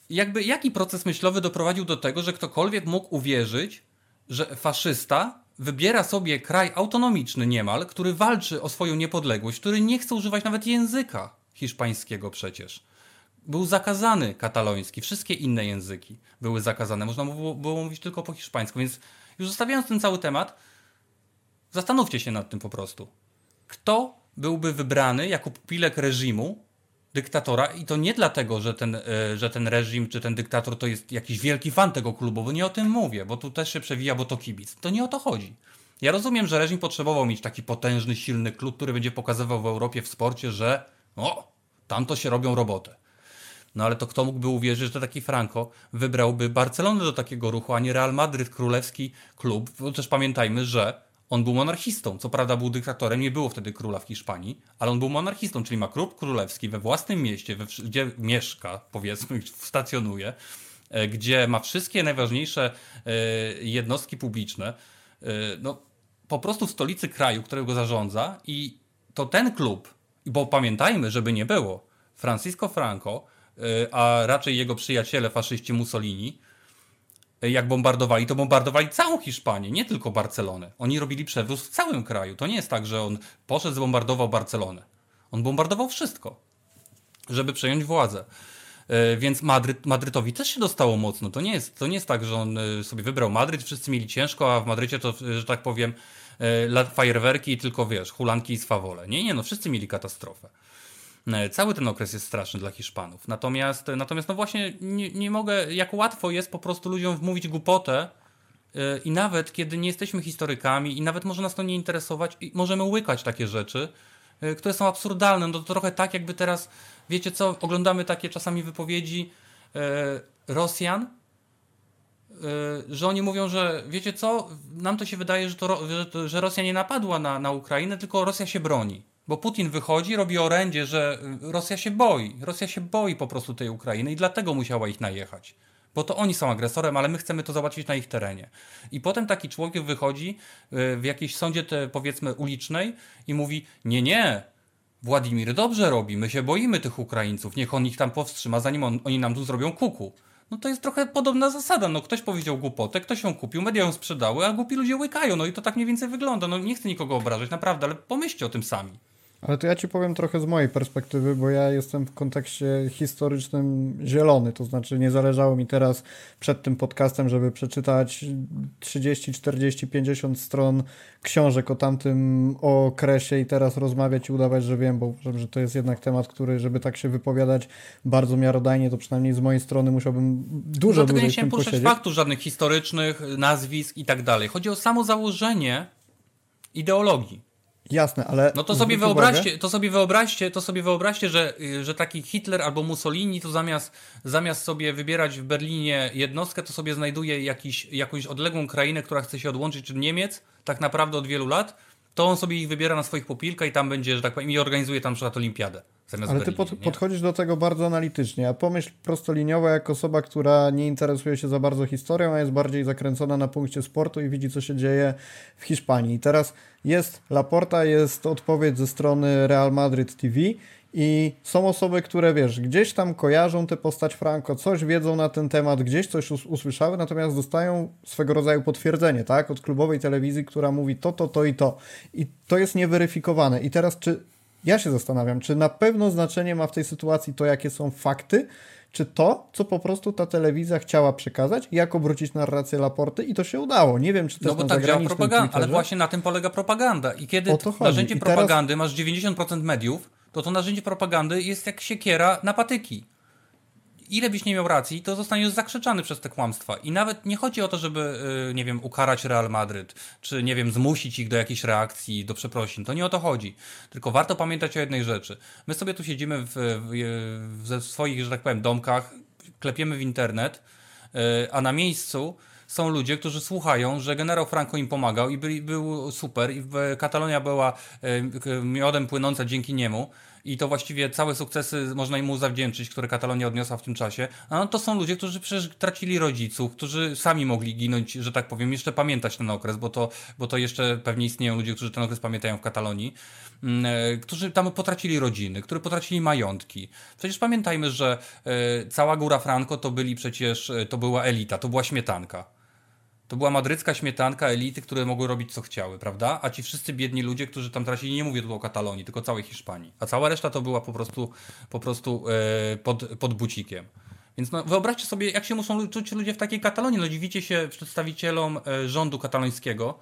S2: jakby jaki proces myślowy doprowadził do tego, że ktokolwiek mógł uwierzyć, że faszysta wybiera sobie kraj autonomiczny niemal, który walczy o swoją niepodległość, który nie chce używać nawet języka hiszpańskiego przecież. Był zakazany kataloński, wszystkie inne języki były zakazane. Można było, było mówić tylko po hiszpańsku, więc już zostawiając ten cały temat, zastanówcie się nad tym po prostu. Kto byłby wybrany jako pupilek reżimu, dyktatora i to nie dlatego, że ten, e, że ten reżim czy ten dyktator to jest jakiś wielki fan tego klubu, bo nie o tym mówię, bo tu też się przewija, bo to kibic. To nie o to chodzi. Ja rozumiem, że reżim potrzebował mieć taki potężny, silny klub, który będzie pokazywał w Europie w sporcie, że o, tam to się robią robotę. No ale to kto mógłby uwierzyć, że taki Franco wybrałby Barcelonę do takiego ruchu, a nie Real Madryt, królewski klub? Bo też pamiętajmy, że on był monarchistą. Co prawda był dyktatorem, nie było wtedy króla w Hiszpanii, ale on był monarchistą, czyli ma klub królewski we własnym mieście, we, gdzie mieszka, powiedzmy, stacjonuje, e, gdzie ma wszystkie najważniejsze e, jednostki publiczne. E, no, po prostu w stolicy kraju, którego zarządza i to ten klub, bo pamiętajmy, żeby nie było, Francisco Franco, a raczej jego przyjaciele faszyści Mussolini, jak bombardowali, to bombardowali całą Hiszpanię, nie tylko Barcelonę. Oni robili przewrót w całym kraju. To nie jest tak, że on poszedł, zbombardował Barcelonę. On bombardował wszystko, żeby przejąć władzę. E, więc Madryt, Madrytowi też się dostało mocno. To nie, jest, to nie jest tak, że on e, sobie wybrał Madryt, wszyscy mieli ciężko, a w Madrycie to, że tak powiem, e, fajerwerki i tylko, wiesz, hulanki i swawole. Nie, nie, no wszyscy mieli katastrofę. E, cały ten okres jest straszny dla Hiszpanów. Natomiast, natomiast no właśnie nie, nie mogę, jak łatwo jest po prostu ludziom wmówić głupotę e, i nawet kiedy nie jesteśmy historykami i nawet może nas to nie interesować i możemy łykać takie rzeczy, które są absurdalne. No to trochę tak, jakby teraz, wiecie co, oglądamy takie czasami wypowiedzi Rosjan, że oni mówią, że wiecie co, nam to się wydaje, że, to, że, że Rosja nie napadła na, na Ukrainę, tylko Rosja się broni. Bo Putin wychodzi, robi orędzie, że Rosja się boi. Rosja się boi po prostu tej Ukrainy i dlatego musiała ich najechać. Bo to oni są agresorem, ale my chcemy to załatwić na ich terenie. I potem taki człowiek wychodzi w jakiejś sądzie, te, powiedzmy, ulicznej i mówi: Nie, nie, Władimir dobrze robi, my się boimy tych Ukraińców, niech on ich tam powstrzyma, zanim on, oni nam tu zrobią kuku. No to jest trochę podobna zasada. No ktoś powiedział głupotę, ktoś ją kupił, media ją sprzedały, a głupi ludzie łykają. No i to tak mniej więcej wygląda. No nie chcę nikogo obrażać, naprawdę, ale pomyślcie o tym sami.
S1: Ale to ja ci powiem trochę z mojej perspektywy, bo ja jestem w kontekście historycznym zielony, to znaczy nie zależało mi teraz przed tym podcastem, żeby przeczytać 30, 40, 50 stron książek o tamtym okresie i teraz rozmawiać i udawać, że wiem, bo uważam, że to jest jednak temat, który, żeby tak się wypowiadać bardzo miarodajnie, to przynajmniej z mojej strony musiałbym dużo
S2: Dlatego
S1: dłużej
S2: nie chciałem poruszać faktów żadnych historycznych, nazwisk i tak dalej. Chodzi o samo założenie ideologii.
S1: Jasne, ale.
S2: No to sobie wyobraźcie, to sobie wyobraźcie, to sobie wyobraźcie, że, że taki Hitler albo Mussolini to zamiast, zamiast sobie wybierać w Berlinie jednostkę, to sobie znajduje jakiś, jakąś odległą krainę, która chce się odłączyć od Niemiec, tak naprawdę od wielu lat, to on sobie ich wybiera na swoich popilkach i tam będzie, że tak powiem, i organizuje tam na przykład olimpiadę.
S1: Ale ty pod, podchodzisz do tego bardzo analitycznie, a pomyśl prostoliniowo jak osoba, która nie interesuje się za bardzo historią, a jest bardziej zakręcona na punkcie sportu i widzi, co się dzieje w Hiszpanii. I teraz jest Laporta, jest odpowiedź ze strony Real Madrid TV i są osoby, które wiesz, gdzieś tam kojarzą tę postać Franco, coś wiedzą na ten temat, gdzieś coś usłyszały, natomiast dostają swego rodzaju potwierdzenie, tak, od klubowej telewizji, która mówi to, to, to i to. I to jest nieweryfikowane. I teraz czy ja się zastanawiam, czy na pewno znaczenie ma w tej sytuacji to, jakie są fakty, czy to, co po prostu ta telewizja chciała przekazać, jak obrócić narrację Laporty i to się udało. Nie wiem, czy to
S2: no bo tak działa propaganda, ale właśnie na tym polega propaganda. I kiedy narzędzie propagandy teraz... masz 90% mediów, to to narzędzie propagandy jest jak siekiera na patyki ile byś nie miał racji, to zostaniesz zakrzyczany przez te kłamstwa. I nawet nie chodzi o to, żeby, y, nie wiem, ukarać Real Madryt, czy, nie wiem, zmusić ich do jakiejś reakcji, do przeprosin. To nie o to chodzi. Tylko warto pamiętać o jednej rzeczy. My sobie tu siedzimy w, w, w swoich, że tak powiem, domkach, klepiemy w internet, y, a na miejscu są ludzie, którzy słuchają, że generał Franco im pomagał i był, był super i Katalonia była miodem płynąca dzięki niemu i to właściwie całe sukcesy można im zawdzięczyć, które Katalonia odniosła w tym czasie. No to są ludzie, którzy przecież tracili rodziców, którzy sami mogli ginąć, że tak powiem, jeszcze pamiętać ten okres, bo to, bo to jeszcze pewnie istnieją ludzie, którzy ten okres pamiętają w Katalonii, mm, e, którzy tam potracili rodziny, którzy potracili majątki. Przecież pamiętajmy, że e, cała góra Franco to byli przecież, e, to była elita, to była śmietanka. To była madrycka śmietanka elity, które mogły robić co chciały, prawda? A ci wszyscy biedni ludzie, którzy tam tracili, nie mówię tu o Katalonii, tylko całej Hiszpanii. A cała reszta to była po prostu, po prostu e, pod, pod bucikiem. Więc no, wyobraźcie sobie, jak się muszą czuć ludzie w takiej Katalonii. No dziwicie się przedstawicielom e, rządu katalońskiego,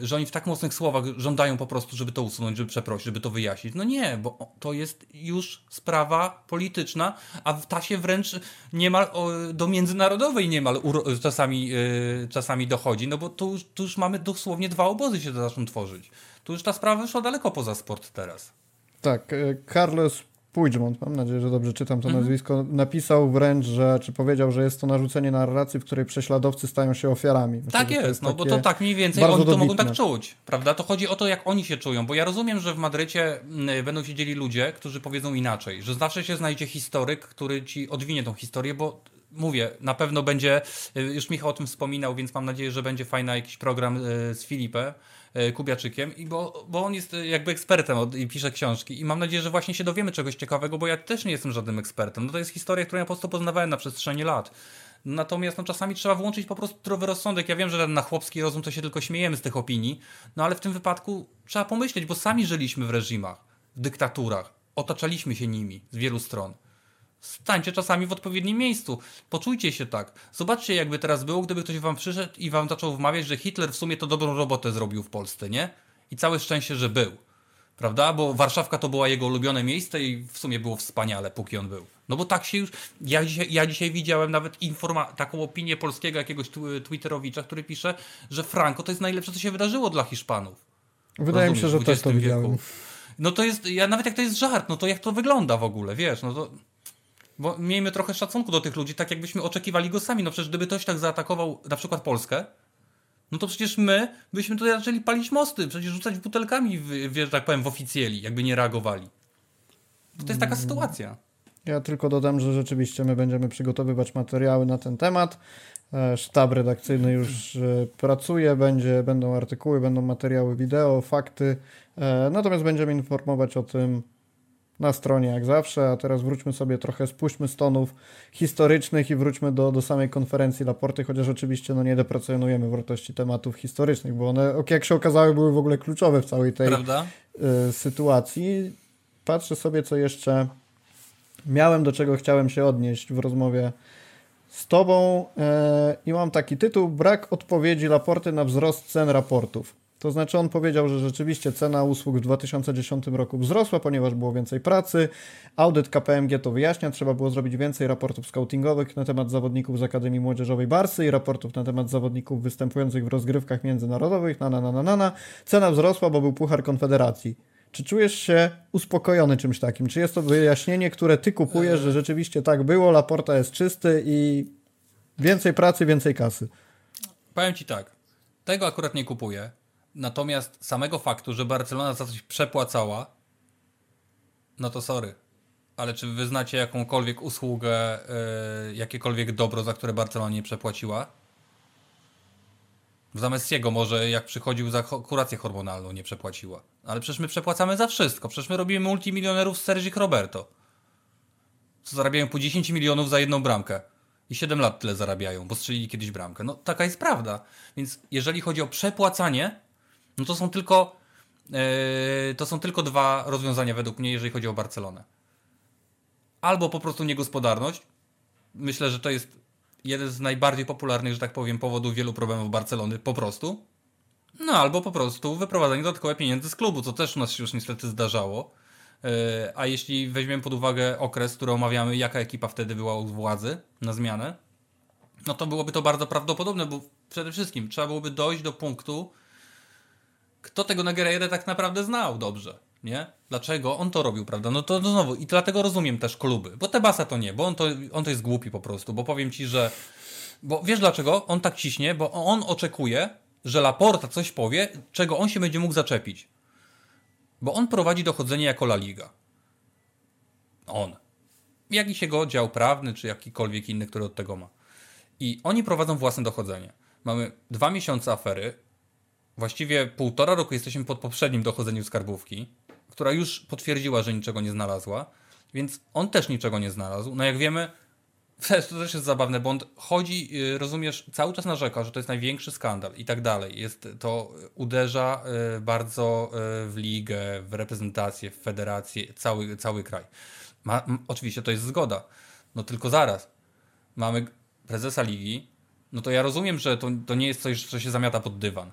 S2: że oni w tak mocnych słowach żądają po prostu, żeby to usunąć, żeby przeprosić, żeby to wyjaśnić. No nie, bo to jest już sprawa polityczna, a ta się wręcz niemal do międzynarodowej niemal czasami, y, czasami dochodzi, no bo tu, tu już mamy dosłownie dwa obozy się zaczną tworzyć. Tu już ta sprawa wyszła daleko poza sport teraz.
S1: Tak, y, Carlos Puigdemont, mam nadzieję, że dobrze czytam to mhm. nazwisko, napisał wręcz, że, czy powiedział, że jest to narzucenie narracji, w której prześladowcy stają się ofiarami.
S2: Myślę, tak jest, jest no bo to tak mniej więcej oni to mogą tak czuć, prawda? To chodzi o to, jak oni się czują, bo ja rozumiem, że w Madrycie mm, będą siedzieli ludzie, którzy powiedzą inaczej, że zawsze się znajdzie historyk, który ci odwinie tą historię, bo mówię, na pewno będzie, y, już Michał o tym wspominał, więc mam nadzieję, że będzie fajny jakiś program y, z Filipem, Kubiaczykiem, i bo, bo on jest e, jakby ekspertem i pisze książki. I mam nadzieję, że właśnie się dowiemy czegoś ciekawego, bo ja też nie jestem żadnym ekspertem. No to jest historia, którą ja po prostu poznawałem na przestrzeni lat. Natomiast no, czasami trzeba włączyć po prostu zdrowy rozsądek. Ja wiem, że na chłopski rozum to się tylko śmiejemy z tych opinii, no ale w tym wypadku trzeba pomyśleć, bo sami żyliśmy w reżimach, w dyktaturach, otaczaliśmy się nimi z wielu stron. Stańcie czasami w odpowiednim miejscu. Poczujcie się tak. Zobaczcie, jakby teraz było, gdyby ktoś wam przyszedł i wam zaczął wmawiać, że Hitler w sumie to dobrą robotę zrobił w Polsce, nie? I całe szczęście, że był. Prawda? Bo Warszawka to była jego ulubione miejsce i w sumie było wspaniale, póki on był. No bo tak się już. Ja dzisiaj, ja dzisiaj widziałem nawet informa- taką opinię polskiego jakiegoś Twitterowicza, który pisze, że Franco to jest najlepsze, co się wydarzyło dla Hiszpanów.
S1: Wydaje mi się, że też to widziałem.
S2: No to jest, ja nawet jak to jest żart, no to jak to wygląda w ogóle, wiesz, no to... Bo miejmy trochę szacunku do tych ludzi, tak jakbyśmy oczekiwali go sami. No przecież gdyby ktoś tak zaatakował na przykład Polskę, no to przecież my byśmy tutaj zaczęli palić mosty, przecież rzucać butelkami, w, wiesz, tak powiem, w oficjeli, jakby nie reagowali. To jest taka sytuacja.
S1: Ja tylko dodam, że rzeczywiście my będziemy przygotowywać materiały na ten temat. E, sztab redakcyjny już e, pracuje, będzie, będą artykuły, będą materiały wideo, fakty. E, natomiast będziemy informować o tym na stronie jak zawsze, a teraz wróćmy sobie trochę, spuśćmy z tonów historycznych i wróćmy do, do samej konferencji Laporty, chociaż oczywiście no, nie deprecjonujemy wartości tematów historycznych, bo one, jak się okazały, były w ogóle kluczowe w całej tej y, sytuacji. Patrzę sobie, co jeszcze miałem, do czego chciałem się odnieść w rozmowie z Tobą e, i mam taki tytuł Brak odpowiedzi Laporty na wzrost cen raportów. To znaczy on powiedział, że rzeczywiście cena usług w 2010 roku wzrosła, ponieważ było więcej pracy. Audyt KPMG to wyjaśnia, trzeba było zrobić więcej raportów scoutingowych na temat zawodników z Akademii Młodzieżowej Barsy i raportów na temat zawodników występujących w rozgrywkach międzynarodowych. Na, na, na, na, na, na. Cena wzrosła, bo był Puchar Konfederacji. Czy czujesz się uspokojony czymś takim? Czy jest to wyjaśnienie, które ty kupujesz, że rzeczywiście tak było, Laporta jest czysty i więcej pracy, więcej kasy?
S2: Powiem ci tak, tego akurat nie kupuję. Natomiast samego faktu, że Barcelona za coś przepłacała, no to sorry. Ale czy wyznacie jakąkolwiek usługę, yy, jakiekolwiek dobro, za które Barcelona nie przepłaciła? Za Messiego może jak przychodził za kurację hormonalną nie przepłaciła. Ale przecież my przepłacamy za wszystko. Przecież my robimy multimilionerów z Sergi Roberto. Co zarabiają po 10 milionów za jedną bramkę. I 7 lat tyle zarabiają, bo strzelili kiedyś bramkę. No taka jest prawda. Więc jeżeli chodzi o przepłacanie, no to są tylko yy, to są tylko dwa rozwiązania według mnie, jeżeli chodzi o Barcelonę. Albo po prostu niegospodarność. Myślę, że to jest jeden z najbardziej popularnych, że tak powiem, powodów wielu problemów Barcelony po prostu. No albo po prostu wyprowadzenie dodatkowe pieniędzy z klubu, co też u nas się już niestety zdarzało. Yy, a jeśli weźmiemy pod uwagę okres, który omawiamy, jaka ekipa wtedy była u władzy na zmianę, no to byłoby to bardzo prawdopodobne, bo przede wszystkim trzeba byłoby dojść do punktu, kto tego Negreira tak naprawdę znał dobrze, nie? Dlaczego on to robił, prawda? No to, to znowu, i dlatego rozumiem też kluby, bo Tebasa to nie, bo on to, on to jest głupi po prostu, bo powiem ci, że bo wiesz dlaczego on tak ciśnie, bo on oczekuje, że Laporta coś powie, czego on się będzie mógł zaczepić. Bo on prowadzi dochodzenie jako La Liga. On. Jakiś jego dział prawny, czy jakikolwiek inny, który od tego ma. I oni prowadzą własne dochodzenie. Mamy dwa miesiące afery, właściwie półtora roku jesteśmy pod poprzednim dochodzeniem skarbówki, która już potwierdziła, że niczego nie znalazła, więc on też niczego nie znalazł. No jak wiemy, *laughs* to też jest zabawne, bo on chodzi, y, rozumiesz, cały czas narzeka, że to jest największy skandal i tak dalej. Jest, to uderza y, bardzo y, w ligę, w reprezentację, w federację, cały, cały kraj. Ma, oczywiście to jest zgoda. No tylko zaraz. Mamy prezesa ligi, no to ja rozumiem, że to, to nie jest coś, co się zamiata pod dywan.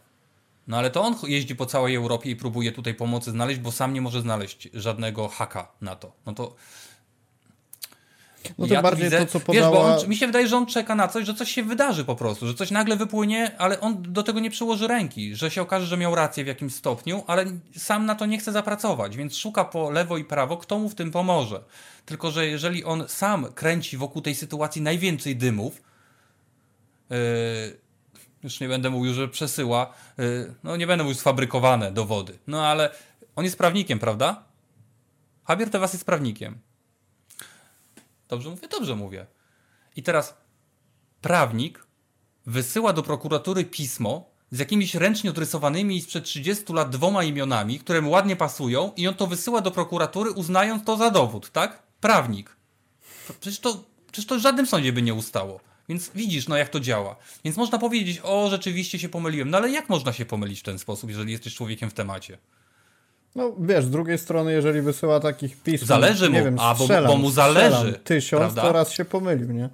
S2: No ale to on jeździ po całej Europie i próbuje tutaj pomocy znaleźć, bo sam nie może znaleźć żadnego haka na to. No to.
S1: No to ja bardziej widzę, to, co podała...
S2: Wiesz, bo on, mi się wydaje, że on czeka na coś, że coś się wydarzy po prostu, że coś nagle wypłynie, ale on do tego nie przyłoży ręki, że się okaże, że miał rację w jakimś stopniu, ale sam na to nie chce zapracować, więc szuka po lewo i prawo, kto mu w tym pomoże. Tylko, że jeżeli on sam kręci wokół tej sytuacji najwięcej dymów, yy, już nie będę mówił, że przesyła, y, no nie będę mówił sfabrykowane dowody, no ale on jest prawnikiem, prawda? Javier Tebas jest prawnikiem. Dobrze mówię? Dobrze mówię. I teraz prawnik wysyła do prokuratury pismo z jakimiś ręcznie odrysowanymi sprzed 30 lat dwoma imionami, które mu ładnie pasują i on to wysyła do prokuratury uznając to za dowód, tak? Prawnik. Przecież to, przecież to w żadnym sądzie by nie ustało. Więc widzisz, no jak to działa. Więc można powiedzieć, o, rzeczywiście się pomyliłem. No ale jak można się pomylić w ten sposób, jeżeli jesteś człowiekiem w temacie?
S1: No wiesz, z drugiej strony, jeżeli wysyła takich pism,
S2: zależy
S1: nie
S2: mu,
S1: wiem,
S2: a
S1: strzelam,
S2: bo, bo mu zależy.
S1: Strzelam, tysiąc,
S2: prawda?
S1: to raz się pomylił, nie?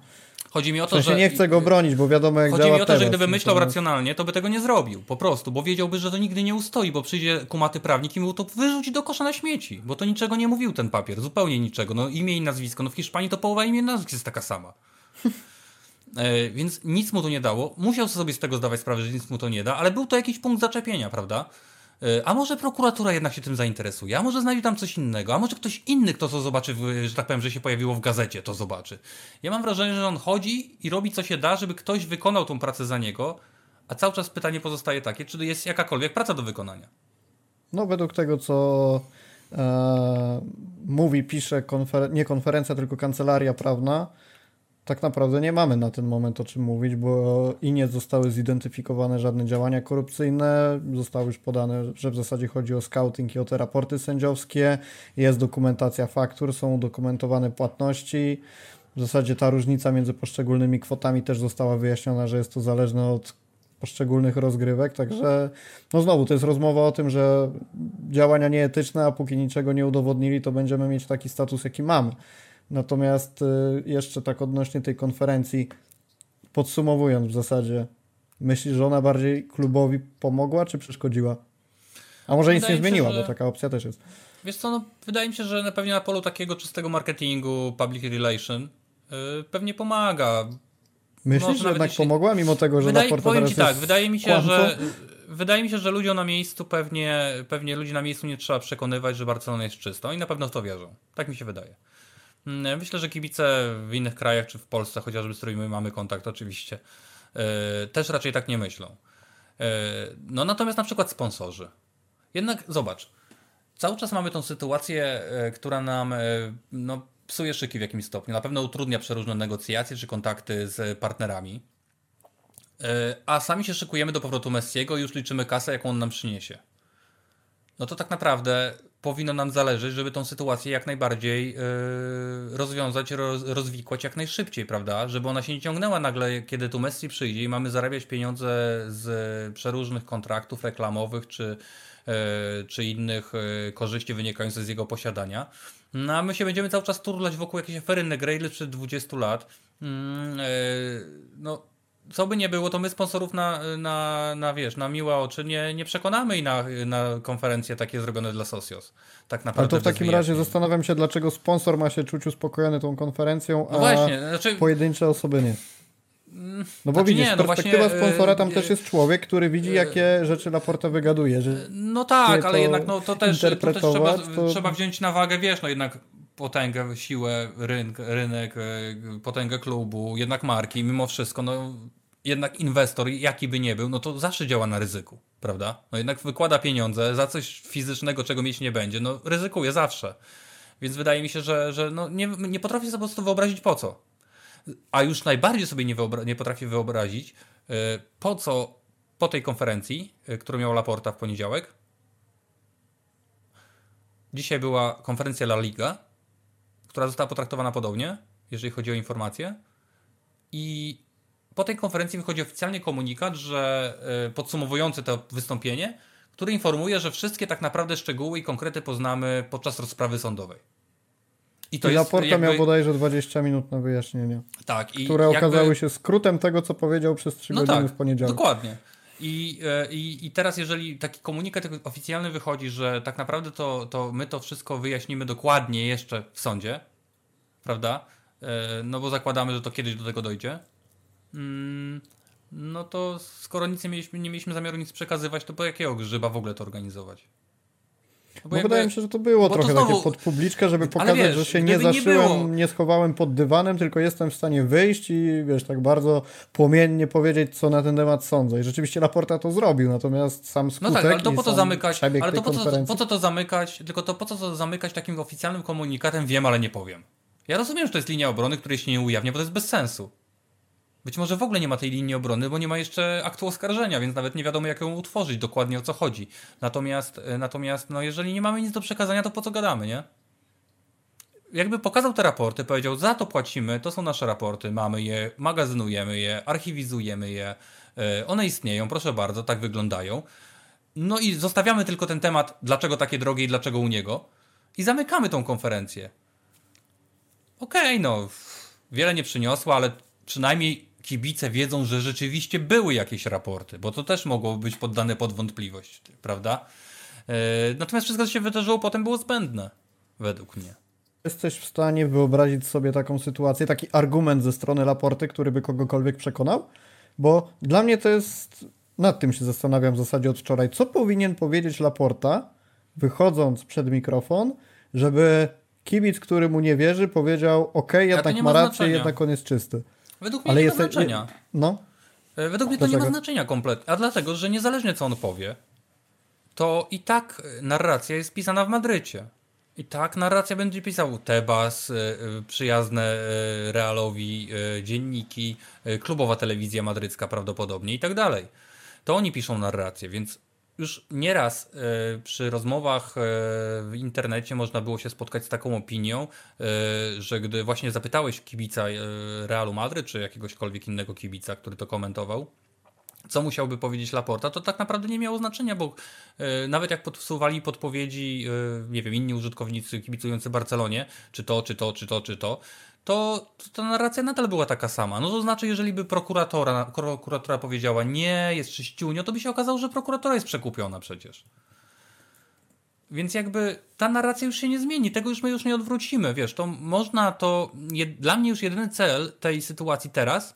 S2: Chodzi mi o
S1: w
S2: to,
S1: sensie
S2: że.
S1: nie chcę go bronić, bo wiadomo jak
S2: Chodzi mi o to, że
S1: teraz,
S2: gdyby myślał racjonalnie, to by tego nie zrobił. Po prostu, bo wiedziałby, że to nigdy nie ustoi, bo przyjdzie kumaty prawnik i mu to wyrzuci do kosza na śmieci. Bo to niczego nie mówił ten papier, zupełnie niczego. No imię i nazwisko. No w Hiszpanii to połowa imię i nazwisk jest taka sama. E, więc nic mu to nie dało. Musiał sobie z tego zdawać sprawę, że nic mu to nie da, ale był to jakiś punkt zaczepienia, prawda? E, a może prokuratura jednak się tym zainteresuje, a może znajdzie tam coś innego, a może ktoś inny, kto to zobaczy, że tak powiem, że się pojawiło w gazecie, to zobaczy. Ja mam wrażenie, że on chodzi i robi co się da, żeby ktoś wykonał tą pracę za niego, a cały czas pytanie pozostaje takie, czy jest jakakolwiek praca do wykonania.
S1: No według tego, co e, mówi, pisze nie konferencja, tylko kancelaria prawna, tak naprawdę nie mamy na ten moment o czym mówić, bo i nie zostały zidentyfikowane żadne działania korupcyjne. Zostało już podane, że w zasadzie chodzi o scouting i o te raporty sędziowskie. Jest dokumentacja faktur, są udokumentowane płatności. W zasadzie ta różnica między poszczególnymi kwotami też została wyjaśniona, że jest to zależne od poszczególnych rozgrywek, także no znowu to jest rozmowa o tym, że działania nieetyczne, a póki niczego nie udowodnili, to będziemy mieć taki status, jaki mamy. Natomiast y, jeszcze tak odnośnie tej konferencji, podsumowując w zasadzie, myślisz, że ona bardziej klubowi pomogła, czy przeszkodziła? A może nic nie zmieniła, się, że... bo taka opcja też jest.
S2: Wiesz co, no, wydaje mi się, że na pewnie na polu takiego czystego marketingu, public relation yy, pewnie pomaga.
S1: Myślisz, że jednak jeśli... pomogła, mimo tego, że
S2: wydaje,
S1: raport
S2: powiem ci tak, wydaje mi się, że wydaje mi się, że ludziom na miejscu pewnie, pewnie ludzi na miejscu nie trzeba przekonywać, że Barcelona jest czysto i na pewno w to wierzą. Tak mi się wydaje. Mm, myślę, że kibice w innych krajach, czy w Polsce chociażby, z którymi mamy kontakt oczywiście, e, też raczej tak nie myślą. E, no natomiast na przykład sponsorzy. Jednak zobacz, cały czas mamy tą sytuację, e, która nam no, psuje szyki w jakimś stopniu. Na pewno utrudnia przeróżne negocjacje czy kontakty z partnerami. A sami się szykujemy do powrotu Messiego i już liczymy kasę, jaką on nam przyniesie. No to tak naprawdę powinno nam zależeć, żeby tą sytuację jak najbardziej yy, rozwiązać, roz, rozwikłać jak najszybciej, prawda? Żeby ona się nie ciągnęła nagle, kiedy tu Messi przyjdzie i mamy zarabiać pieniądze z przeróżnych kontraktów reklamowych czy, yy, czy innych yy, korzyści wynikających z jego posiadania. No a my się będziemy cały czas turlać wokół jakiejś afery Negreile sprzed 20 lat. Mm, no co by nie było, to my sponsorów na, na, na wiesz, na miłe oczy nie, nie przekonamy i na, na konferencje takie zrobione dla Socios. Tak naprawdę.
S1: Ale to w takim razie zastanawiam się, dlaczego sponsor ma się czuć uspokojony tą konferencją, no a znaczy... pojedyncze osoby nie. No bo znaczy widzisz, nie, no perspektywa właśnie, sponsora tam yy, też jest człowiek, który widzi, yy, jakie rzeczy Laporta wygaduje. Że
S2: no tak, ale jednak no, to też, to też trzeba, to... trzeba wziąć na wagę, wiesz, no jednak potęgę, siłę, rynek, rynek, potęgę klubu, jednak marki, mimo wszystko, no jednak inwestor, jaki by nie był, no to zawsze działa na ryzyku, prawda? No jednak wykłada pieniądze za coś fizycznego, czego mieć nie będzie, no ryzykuje zawsze. Więc wydaje mi się, że, że no nie, nie potrafię sobie po prostu wyobrazić po co. A już najbardziej sobie nie, wyobra nie potrafię wyobrazić, yy, po co po tej konferencji, yy, którą miał Laporta w poniedziałek. Dzisiaj była konferencja La Liga, która została potraktowana podobnie, jeżeli chodzi o informacje. I po tej konferencji wychodzi oficjalnie komunikat, że e, podsumowujący to wystąpienie, który informuje, że wszystkie tak naprawdę szczegóły i konkrety poznamy podczas rozprawy sądowej.
S1: I to I jest jakby... miał bodajże 20 minut na wyjaśnienie. Tak. Które jakby... okazały się skrótem tego, co powiedział przez 3 no godziny tak, w poniedziałek.
S2: Dokładnie. I, e, i, I teraz, jeżeli taki komunikat oficjalny wychodzi, że tak naprawdę to, to my to wszystko wyjaśnimy dokładnie jeszcze w sądzie, prawda? E, no bo zakładamy, że to kiedyś do tego dojdzie. Mm, no to skoro nic nie mieliśmy, nie mieliśmy zamiaru nic przekazywać, to po jakiego grzyba w ogóle to organizować?
S1: No bo, bo jakby, wydaje mi się, że to było trochę to znowu, takie pod publiczkę, żeby pokazać, wiesz, że się nie zaszyłem, nie, nie, schowałem pod dywanem, tylko jestem w stanie wyjść i wiesz, tak bardzo płomiennie powiedzieć, co na ten temat sądzę. I rzeczywiście Laporta to zrobił, natomiast sam skutek No tak,
S2: ale to po to zamykać, ale to po co, po co to zamykać, tylko to po co to zamykać takim oficjalnym komunikatem, wiem, ale nie powiem. Ja rozumiem, że to jest linia obrony, której się nie ujawnia, bo to jest bez sensu. Być może w ogóle nie ma tej linii obrony, bo nie ma jeszcze aktu oskarżenia, więc nawet nie wiadomo, jak ją utworzyć, dokładnie o co chodzi. Natomiast, e, natomiast no, jeżeli nie mamy nic do przekazania, to po co gadamy, nie? Jakby pokazał te raporty, powiedział, za to płacimy, to są nasze raporty, mamy je, magazynujemy je, archiwizujemy je, e, one istnieją, proszę bardzo, tak wyglądają. No i zostawiamy tylko ten temat, dlaczego takie drogie i dlaczego u niego, i zamykamy tą konferencję. Okej, okay, no, wiele nie przyniosło, ale przynajmniej kibice wiedzą, że rzeczywiście były jakieś raporty, bo to też mogło być poddane pod wątpliwość, prawda? E, natomiast wszystko, co się wydarzyło potem było zbędne, według mnie.
S1: Jesteś w stanie wyobrazić sobie taką sytuację, taki argument ze strony Laporty, który by kogokolwiek przekonał? Bo dla mnie to jest nad tym się zastanawiam w zasadzie od wczoraj. Co powinien powiedzieć Laporta, wychodząc przed mikrofon, żeby kibic, który mu nie wierzy, powiedział: OK, jednak
S2: nie
S1: ma
S2: ma
S1: rację, jednak on jest czysty.
S2: Według mnie
S1: Ale
S2: nie
S1: jest
S2: ma znaczenia.
S1: No,
S2: E, Według mnie to nie ma
S1: Dlaczego?
S2: znaczenia kompletnie. A dlatego, że niezależnie co on powie, to i tak e, narracja jest pisana w Madrycie. I tak narracja będzie pisał Tebas, przyjazne Realowi dzienniki, klubowa telewizja madrycka prawdopodobnie i tak dalej. To oni piszą narrację, więc już nieraz e, przy rozmowach e, w internecie można było się spotkać z taką opinią, e, że gdy właśnie zapytałeś kibica Realu Madryt, czy jakiegośkolwiek innego kibica, który to komentował, co musiałby powiedzieć Laporta, to tak naprawdę nie miało znaczenia, bo nawet jak podsuwali podpowiedzi, nie wiem, inni użytkownicy kibicujący Barcelonie, czy to, czy to, czy to, czy to, to, to ta narracja nadal była taka sama. No to znaczy, jeżeli by prokuratora, prokuratora powiedziała nie, jest czyściunio, to by się okazało, że prokuratora jest przekupiona przecież. Więc jakby ta narracja już się nie zmieni, tego już my już nie odwrócimy, wiesz, to można to, dla mnie już jedyny cel tej sytuacji teraz,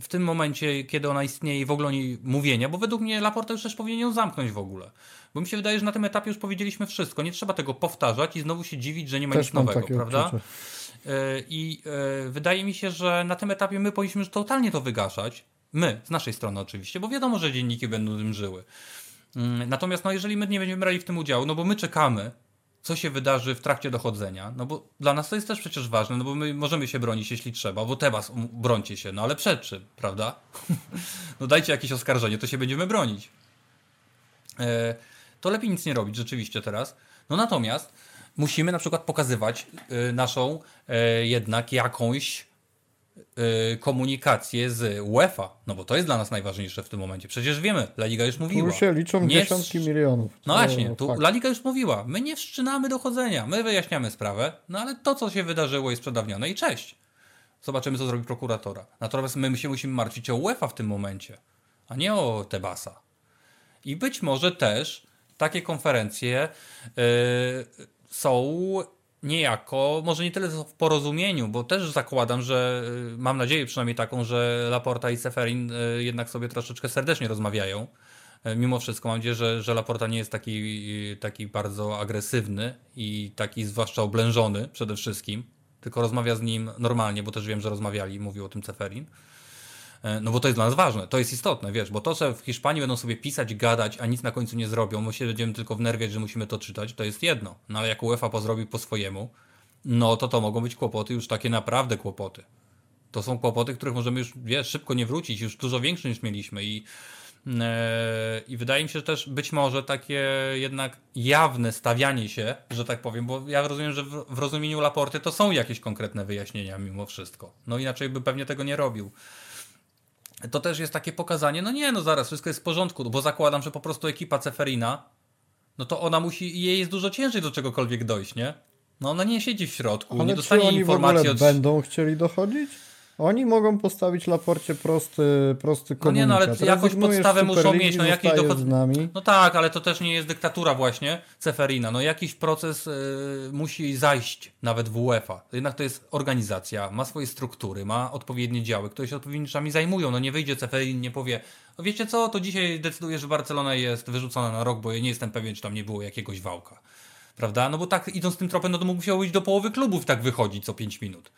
S2: w tym momencie, kiedy ona istnieje i w ogóle o niej mówienia, bo według mnie Laporta już też powinien ją zamknąć w ogóle. Bo mi się wydaje, że na tym etapie już powiedzieliśmy wszystko, nie trzeba tego powtarzać i znowu się dziwić, że nie ma
S1: też
S2: nic nowego, prawda?
S1: odczucie.
S2: E, I e, wydaje mi się, że na tym etapie my powinniśmy już totalnie to wygaszać. My, z naszej strony oczywiście, bo wiadomo, że dzienniki będą tym żyły. Mm, Natomiast no, jeżeli my nie będziemy brali w tym udziału, no bo my czekamy, co się wydarzy w trakcie dochodzenia, no bo dla nas to jest też przecież ważne, no bo my możemy się bronić, jeśli trzeba, bo Tebas, um, brońcie się, no ale przed czym, prawda? *laughs* no dajcie jakieś oskarżenie, to się będziemy bronić. E, to lepiej nic nie robić rzeczywiście teraz. No natomiast musimy na przykład pokazywać y, naszą e, jednak jakąś y, komunikację z UEFA, no bo to jest dla nas najważniejsze w tym momencie. Przecież wiemy, La Liga już mówiła.
S1: Tu się liczą
S2: Nie
S1: dziesiątki milionów.
S2: No właśnie, tu
S1: fakt.
S2: La Liga już mówiła, my nie wszczynamy dochodzenia, my wyjaśniamy sprawę, no ale to, co się wydarzyło jest przedawnione i cześć. Zobaczymy, co zrobi prokuratora. Natomiast my się musimy martwić o UEFA w tym momencie, a nie o Tebasa. I być może też takie konferencje yy, są niejako, może nie tyle w porozumieniu, bo też zakładam, że yy, mam nadzieję przynajmniej taką, że Laporta i Seferin yy, jednak sobie troszeczkę serdecznie rozmawiają. Yy, Mimo wszystko mam nadzieję, że, że Laporta nie jest taki, taki bardzo agresywny i taki zwłaszcza oblężony przede wszystkim, tylko rozmawia z nim normalnie, bo też wiem, że rozmawiali, mówił o tym Seferin. E, No bo to jest dla nas ważne, to jest istotne, wiesz, bo to, że w Hiszpanii będą sobie pisać, gadać, a nic na końcu nie zrobią, my się będziemy tylko wnerwiać, że musimy to czytać, to jest jedno. No ale jak UEFA pozrobi po swojemu, no to to mogą być kłopoty, już takie naprawdę kłopoty. To są kłopoty, których możemy już, wiesz, szybko nie wrócić, już dużo większe niż mieliśmy i, e, i wydaje mi się, że też być może takie jednak jawne stawianie się, że tak powiem, bo ja rozumiem, że w, w rozumieniu Laporty to są jakieś konkretne wyjaśnienia mimo wszystko. No inaczej by pewnie tego nie robił to też jest takie pokazanie, no nie, no zaraz, wszystko jest w porządku, bo zakładam, że po prostu ekipa Ceferina, no to ona musi, jej jest dużo ciężej do czegokolwiek dojść, nie? No ona nie siedzi w środku, nie
S1: Ale czy
S2: dostanie
S1: oni w ogóle
S2: informacji od...
S1: będą chcieli dochodzić? Oni mogą postawić Laporcie prosty, prosty
S2: No
S1: komunikat.
S2: nie, no ale jakąś podstawę muszą mieć, no jakiś dochod-. No tak, ale to też nie jest dyktatura właśnie Ceferina. No jakiś proces y, musi zajść nawet w UEFA. Jednak to jest organizacja, ma swoje struktury, ma odpowiednie działy, które się odpowiednimi rzeczami zajmują. No nie wyjdzie Ceferin, nie powie, no wiecie co, to dzisiaj decyduję, że Barcelona jest wyrzucona na rok, bo ja nie jestem pewien, czy tam nie było jakiegoś wałka. Prawda? No bo tak idąc tym tropem, no to musiało być do połowy klubów tak wychodzić co 5 minut.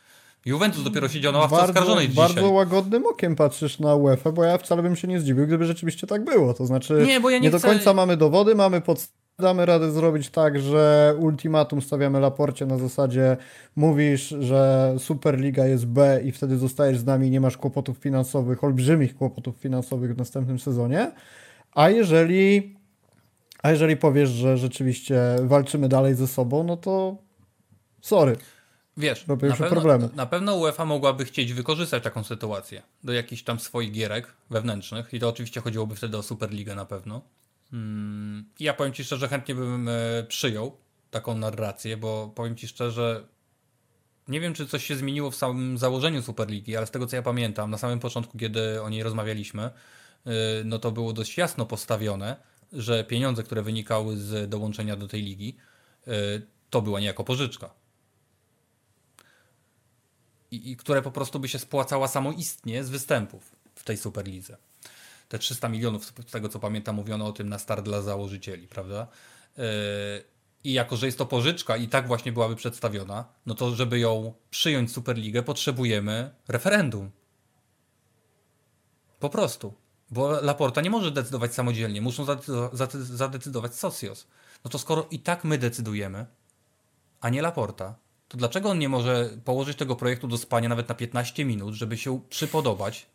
S2: Juventus dopiero siedział na ławce
S1: Bardzo,
S2: oskarżonej dzisiaj.
S1: bardzo łagodnym okiem patrzysz na UEFA, bo ja wcale bym się nie zdziwił, gdyby rzeczywiście tak było. To znaczy,
S2: Nie, bo ja nie
S1: do
S2: chcę-
S1: końca mamy dowody, mamy podstawy, damy radę zrobić tak, że ultimatum stawiamy Laporcie na zasadzie mówisz, że Superliga jest B i wtedy zostajesz z nami i nie masz kłopotów finansowych, olbrzymich kłopotów finansowych w następnym sezonie. A jeżeli, a jeżeli powiesz, że rzeczywiście walczymy dalej ze sobą, no to sorry.
S2: Wiesz, na pewno,
S1: problemy.
S2: na pewno UEFA mogłaby chcieć wykorzystać taką sytuację do jakichś tam swoich gierek wewnętrznych i to oczywiście chodziłoby wtedy o Superligę na pewno. Mm, i ja powiem Ci szczerze, chętnie bym e, przyjął taką narrację, bo powiem Ci szczerze, nie wiem, czy coś się zmieniło w samym założeniu Superligi, ale z tego co ja pamiętam, na samym początku, kiedy o niej rozmawialiśmy, e, no to było dość jasno postawione, że pieniądze, które wynikały z dołączenia do tej ligi, e, to była niejako pożyczka i, i które po prostu by się spłacała samoistnie z występów w tej Superlidze. te 300 milionów, z tego co pamiętam, mówiono o tym na start dla założycieli, prawda? Yy, I jako, że jest to pożyczka i tak właśnie byłaby przedstawiona, no to żeby ją przyjąć Superligę, potrzebujemy referendum. Po prostu. Bo Laporta nie może decydować samodzielnie, muszą zadecydować Socios. No to skoro i tak my decydujemy, a nie Laporta, to dlaczego on nie może położyć tego projektu do spania nawet na 15 minut, żeby się przypodobać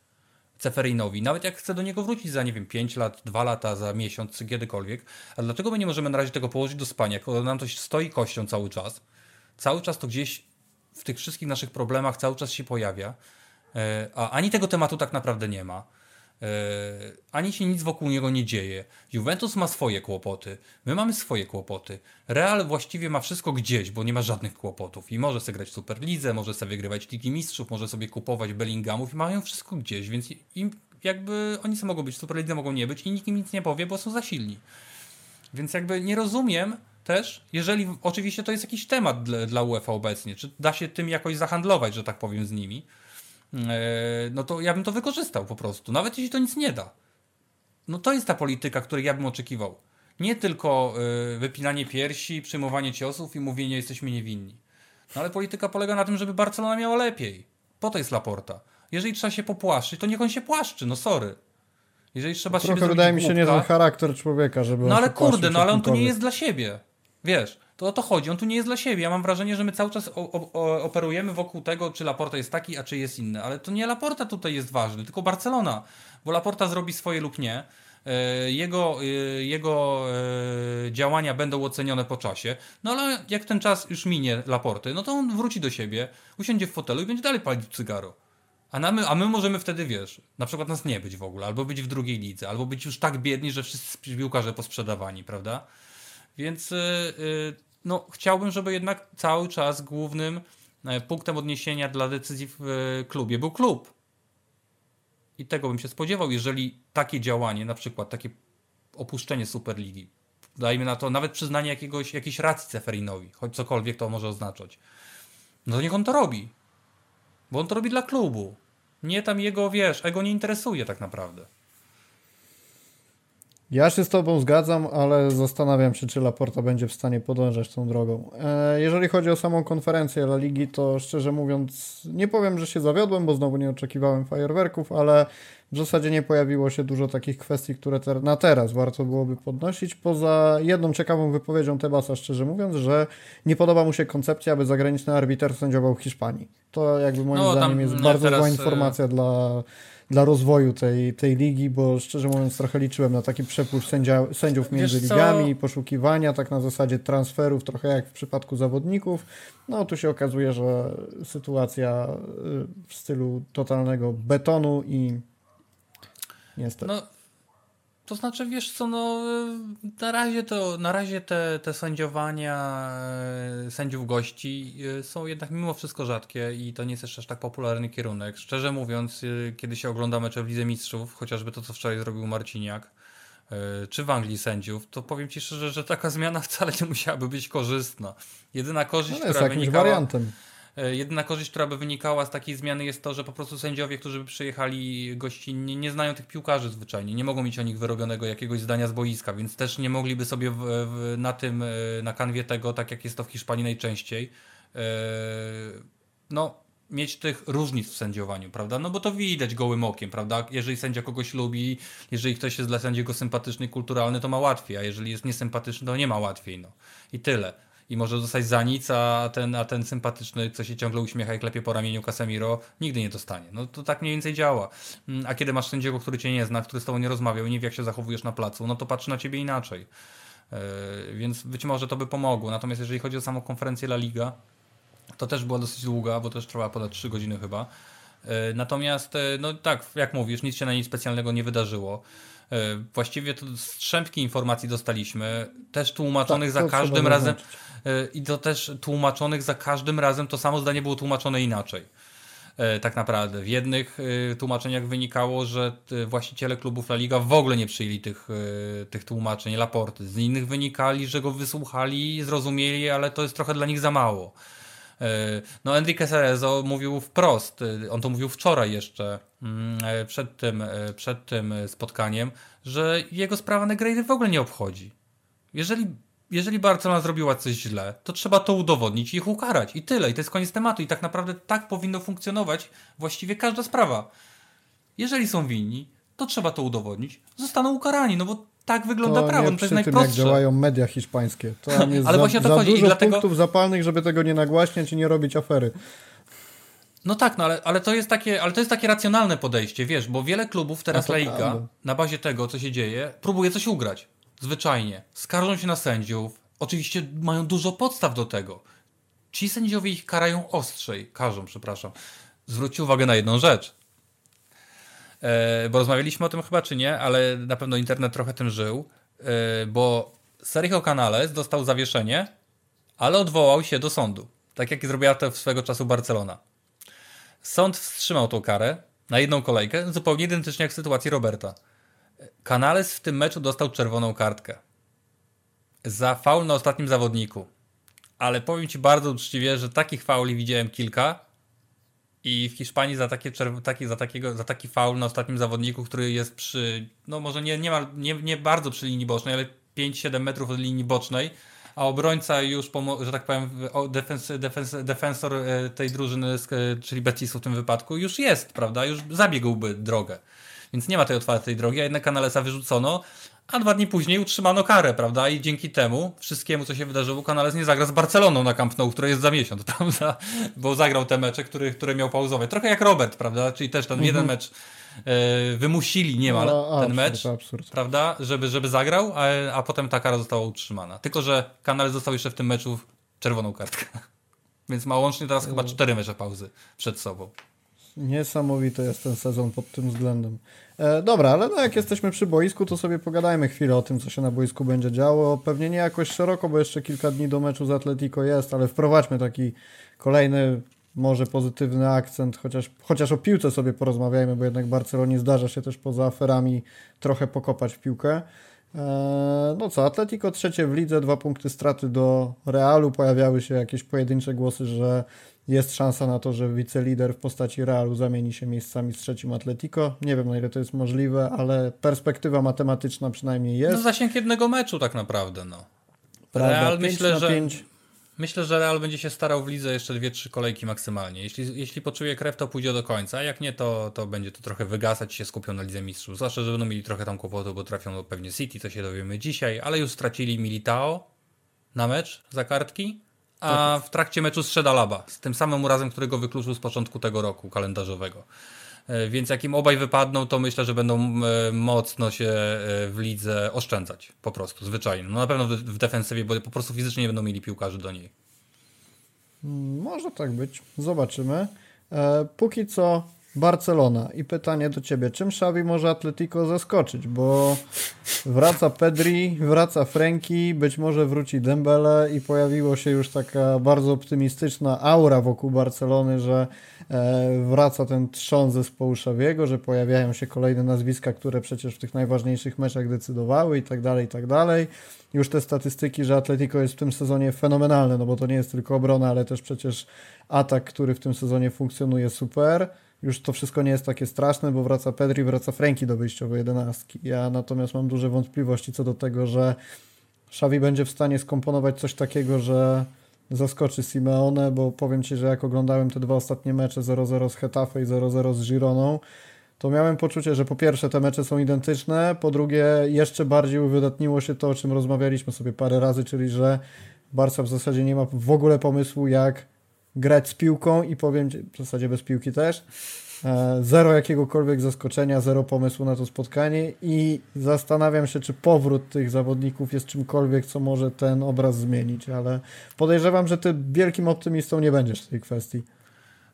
S2: Ceferinowi, nawet jak chce do niego wrócić za, nie wiem, 5 lat, 2 lata, za miesiąc, czy kiedykolwiek, a dlaczego my nie możemy na razie tego położyć do spania, skoro nam to stoi kością cały czas, cały czas to gdzieś w tych wszystkich naszych problemach cały czas się pojawia, e, a ani tego tematu tak naprawdę nie ma. E, ani się nic wokół niego nie dzieje. Juventus ma swoje kłopoty, my mamy swoje kłopoty. Real właściwie ma wszystko gdzieś, bo nie ma żadnych kłopotów i może sobie grać w Superlidze, może sobie wygrywać Ligi Mistrzów, może sobie kupować Bellinghamów i mają wszystko gdzieś, więc im jakby oni sobie mogą być w Superlidze, mogą nie być i nikt im nic nie powie, bo są za silni. Więc jakby nie rozumiem też, jeżeli oczywiście to jest jakiś temat dla, dla UEFA obecnie, czy da się tym jakoś zahandlować, że tak powiem, z nimi no to ja bym to wykorzystał po prostu, nawet jeśli to nic nie da. No to jest ta polityka, której ja bym oczekiwał. Nie tylko e, wypinanie piersi, przyjmowanie ciosów i mówienie jesteśmy niewinni. No ale polityka polega na tym, żeby Barcelona miała lepiej. Po to jest Laporta. Jeżeli trzeba się popłaszczyć, to niech on się płaszczy, no sorry. Jeżeli trzeba
S1: Trochę wydaje mi się niezły charakter człowieka, żeby
S2: No ale kurde, no ale on tu nie jest dla siebie. Wiesz, to o to chodzi. On tu nie jest dla siebie. Ja mam wrażenie, że my cały czas o, o, operujemy wokół tego, czy Laporta jest taki, a czy jest inny. Ale to nie Laporta tutaj jest ważny, tylko Barcelona. Bo Laporta zrobi swoje lub nie. E, jego, e, jego e, działania będą ocenione po czasie. No ale jak ten czas już minie Laporty, no to on wróci do siebie, usiądzie w fotelu i będzie dalej palić cygaro. A, my, a my możemy wtedy, wiesz, na przykład nas nie być w ogóle, albo być w drugiej lidze, albo być już tak biedni, że wszyscy piłkarze posprzedawani, prawda? Więc y, y, no, chciałbym, żeby jednak cały czas głównym e, punktem odniesienia dla decyzji w e, klubie był klub. I tego bym się spodziewał, jeżeli takie działanie, na przykład takie opuszczenie Superligi, dajmy na to nawet przyznanie jakiegoś, jakiejś racji Ceferinowi, choć cokolwiek to może oznaczać, no to niech on to robi. Bo on to robi dla klubu. Nie tam jego, wiesz, ego nie interesuje tak naprawdę.
S1: Ja się z Tobą zgadzam, ale zastanawiam się, czy Laporta będzie w stanie podążać tą drogą. E, jeżeli chodzi o samą konferencję La Ligi, to szczerze mówiąc, nie powiem, że się zawiodłem, bo znowu nie oczekiwałem fajerwerków, ale w zasadzie nie pojawiło się dużo takich kwestii, które ter na teraz warto byłoby podnosić. Poza jedną ciekawą wypowiedzią Tebasa, szczerze mówiąc, że nie podoba mu się koncepcja, aby zagraniczny arbiter sędziował w Hiszpanii. To jakby moim no, zdaniem jest no, bardzo zła e, informacja dla dla rozwoju tej, tej ligi, bo szczerze mówiąc trochę liczyłem na taki przepływ sędzia, sędziów między Wiesz ligami, co? poszukiwania tak na zasadzie transferów, trochę jak w przypadku zawodników. No tu się okazuje, że sytuacja y, w stylu totalnego betonu i niestety.
S2: No to znaczy, wiesz co, no na razie to, na razie te, te sędziowania e, sędziów gości e, są jednak mimo wszystko rzadkie i to nie jest jeszcze aż tak popularny kierunek. Szczerze mówiąc, e, kiedy się ogląda mecze w Lidze Mistrzów, chociażby to, co wczoraj zrobił Marciniak, czy w Anglii sędziów, to powiem Ci szczerze, że taka zmiana wcale nie musiałaby być korzystna. Jedyna korzyść, no która wynikała... wariantem jedyna korzyść, która by wynikała z takiej zmiany jest to, że po prostu sędziowie, którzy by przyjechali gościnnie, nie znają tych piłkarzy zwyczajnie, nie mogą mieć o nich wyrobionego jakiegoś zdania z boiska, więc też nie mogliby sobie w, w, na tym, e, na kanwie tego, tak jak jest to w Hiszpanii najczęściej, yy, no mieć tych różnic w sędziowaniu, prawda? No bo to widać gołym okiem, prawda? Jeżeli sędzia kogoś lubi, jeżeli ktoś jest dla sędziego sympatyczny, kulturalny, to ma łatwiej, a jeżeli jest niesympatyczny, to nie ma łatwiej, no. I tyle i może dostać za nic, a ten, a ten sympatyczny, co się ciągle uśmiecha i klepie po ramieniu Casemiro, nigdy nie dostanie. No to tak mniej więcej działa. Mm, a kiedy masz sędziego, który cię nie zna, który z tobą nie rozmawiał i nie wie, jak się zachowujesz na placu, no to patrzy na ciebie inaczej. Yy, więc być może to by pomogło. Natomiast jeżeli chodzi o samą konferencję La Liga, to też była dosyć długa, bo też trwała ponad 3 godziny chyba. Yy, natomiast, yy, no tak, jak mówisz, nic się na niej specjalnego nie wydarzyło. Właściwie to strzępki informacji dostaliśmy, też tłumaczonych tak, za każdym razem. E, i to też tłumaczonych za każdym razem to samo zdanie było tłumaczone inaczej. E, tak naprawdę. W jednych e, tłumaczeniach wynikało, że właściciele klubów La Liga w ogóle nie przyjęli tych, tych tłumaczeń, raporty. Z innych wynikali, że go wysłuchali, zrozumieli, ale to jest trochę dla nich za mało. No Enrique Cerezo mówił wprost, on to mówił wczoraj jeszcze, mm, przed tym, przed tym spotkaniem, że jego sprawa Negreira w ogóle nie obchodzi. Jeżeli jeżeli Barcelona zrobiła coś źle, to trzeba to udowodnić i ich ukarać. I tyle. I to jest koniec tematu. I tak naprawdę tak powinno funkcjonować właściwie każda sprawa. Jeżeli są winni, to trzeba to udowodnić. Zostaną ukarani, no bo tak wygląda
S1: to
S2: prawo. No to jest
S1: tym,
S2: najprostsze.
S1: jak działają media hiszpańskie. To tam jest *laughs*
S2: Ale
S1: za,
S2: właśnie o to
S1: za
S2: chodzi i
S1: dużo
S2: dlatego-
S1: punktów zapalnych, żeby tego nie nagłaśniać i nie robić afery.
S2: No tak, no ale, ale, to jest takie, ale to jest takie racjonalne podejście, wiesz, bo wiele klubów teraz
S1: A to
S2: La Liga
S1: prawda.
S2: na bazie tego, co się dzieje, próbuje coś ugrać. Zwyczajnie. Skarżą się na sędziów. Oczywiście mają dużo podstaw do tego. Ci sędziowie ich karają ostrzej. Karzą, przepraszam. Zwróćcie uwagę na jedną rzecz. E, bo rozmawialiśmy o tym chyba czy nie, ale na pewno internet trochę tym żył. E, bo Sergio Canales dostał zawieszenie, ale odwołał się do sądu. Tak jak zrobiła to swego czasu Barcelona. Sąd wstrzymał tą karę na jedną kolejkę, zupełnie identycznie jak w sytuacji Roberta. Canales w tym meczu dostał czerwoną kartkę za faul na ostatnim zawodniku. Ale powiem Ci bardzo uczciwie, że takich fauli widziałem kilka i w Hiszpanii za, takie taki, za, takiego, za taki faul na ostatnim zawodniku, który jest przy, no może nie, nie, ma, nie, nie bardzo przy linii bocznej, ale 5-7 metrów od linii bocznej, a obrońca już, że tak powiem, defens, defens, defensor e, tej drużyny, e, czyli Betisu w tym wypadku, już jest, prawda? Już zabiegłby drogę. Więc nie ma tej otwartej drogi, a jednak Canalesa wyrzucono, a dwa dni później utrzymano karę, prawda? I dzięki temu, wszystkiemu, co się wydarzyło, Canales nie zagra z Barceloną na Camp Nou, które jest za miesiąc, *laughs* prawda? Bo zagrał te mecze, które, które miał pauzować. Trochę jak Robert, prawda? Czyli też ten jeden mecz e, wymusili niemal
S1: No,
S2: ten
S1: absurd,
S2: mecz,
S1: absurd.
S2: prawda? Żeby, żeby zagrał, a, a potem ta kara została utrzymana. Tylko, że Canales dostał jeszcze w tym meczu czerwoną kartkę. *laughs* Więc ma łącznie teraz chyba cztery mecze pauzy przed sobą.
S1: Niesamowity jest ten sezon pod tym względem. E, dobra, ale no jak jesteśmy przy boisku, to sobie pogadajmy chwilę o tym, co się na boisku będzie działo. Pewnie nie jakoś szeroko, bo jeszcze kilka dni do meczu z Atletico jest, ale wprowadźmy taki kolejny, może pozytywny akcent, chociaż, chociaż o piłce sobie porozmawiajmy, bo jednak Barcelonie zdarza się też poza aferami trochę pokopać w piłkę. E, No co, Atletico trzecie w lidze, dwa punkty straty do Realu. Pojawiały się jakieś pojedyncze głosy, że jest szansa na to, że wicelider w postaci Realu zamieni się miejscami z trzecim Atletico. Nie wiem na ile to jest możliwe, ale perspektywa matematyczna przynajmniej
S2: No
S1: jest.
S2: zasięg jednego meczu tak naprawdę, no.
S1: Prawda,
S2: Real myślę, że. Myślę, że Real będzie się starał w lidze jeszcze dwie, trzy kolejki maksymalnie. Jeśli, jeśli poczuje krew, to pójdzie do końca. a Jak nie, to, to będzie to trochę wygasać się skupią na Lidze Mistrzów. Zwłaszcza, że będą mieli trochę tam kłopotu, bo trafią do pewnie City, to się dowiemy dzisiaj, ale już stracili Militao na mecz za kartki, a w trakcie meczu strzeda Laba z tym samym urazem, którego wykluczył z początku tego roku kalendarzowego. E, Więc jak im obaj wypadną, to myślę, że będą e, mocno się e, w lidze oszczędzać. Po prostu, zwyczajnie. No na pewno w, defensywie, bo po prostu fizycznie nie będą mieli piłkarzy do niej.
S1: Może tak być. Zobaczymy. Póki co Barcelona i pytanie do Ciebie. Czym Xavi może Atletico zaskoczyć? Bo wraca Pedri, wraca Frenkie, być może wróci Dembele i pojawiło się już taka bardzo optymistyczna aura wokół Barcelony, że e, wraca ten trzon zespołu Xaviego, że pojawiają się kolejne nazwiska, które przecież w tych najważniejszych meczach decydowały i tak dalej, i tak dalej. Już te statystyki, że Atletico jest w tym sezonie fenomenalne, no bo to nie jest tylko obrona, ale też przecież atak, który w tym sezonie funkcjonuje super. Już to wszystko nie jest takie straszne, bo wraca Pedri, wraca Franki do wyjściowej jedenastki. Ja natomiast mam duże wątpliwości co do tego, że Xavi będzie w stanie skomponować coś takiego, że zaskoczy Simeone, bo powiem Ci, że jak oglądałem te dwa ostatnie mecze 0-0 z Hetafe i 0-0 z Gironą, to miałem poczucie, że po pierwsze te mecze są identyczne, po drugie jeszcze bardziej uwydatniło się to, o czym rozmawialiśmy sobie parę razy, czyli że Barca w zasadzie nie ma w ogóle pomysłu, jak grać z piłką i powiem w zasadzie bez piłki też, e, zero jakiegokolwiek zaskoczenia, zero pomysłu na to spotkanie i zastanawiam się, czy powrót tych zawodników jest czymkolwiek, co może ten obraz zmienić, ale podejrzewam, że Ty wielkim optymistą nie będziesz w tej kwestii.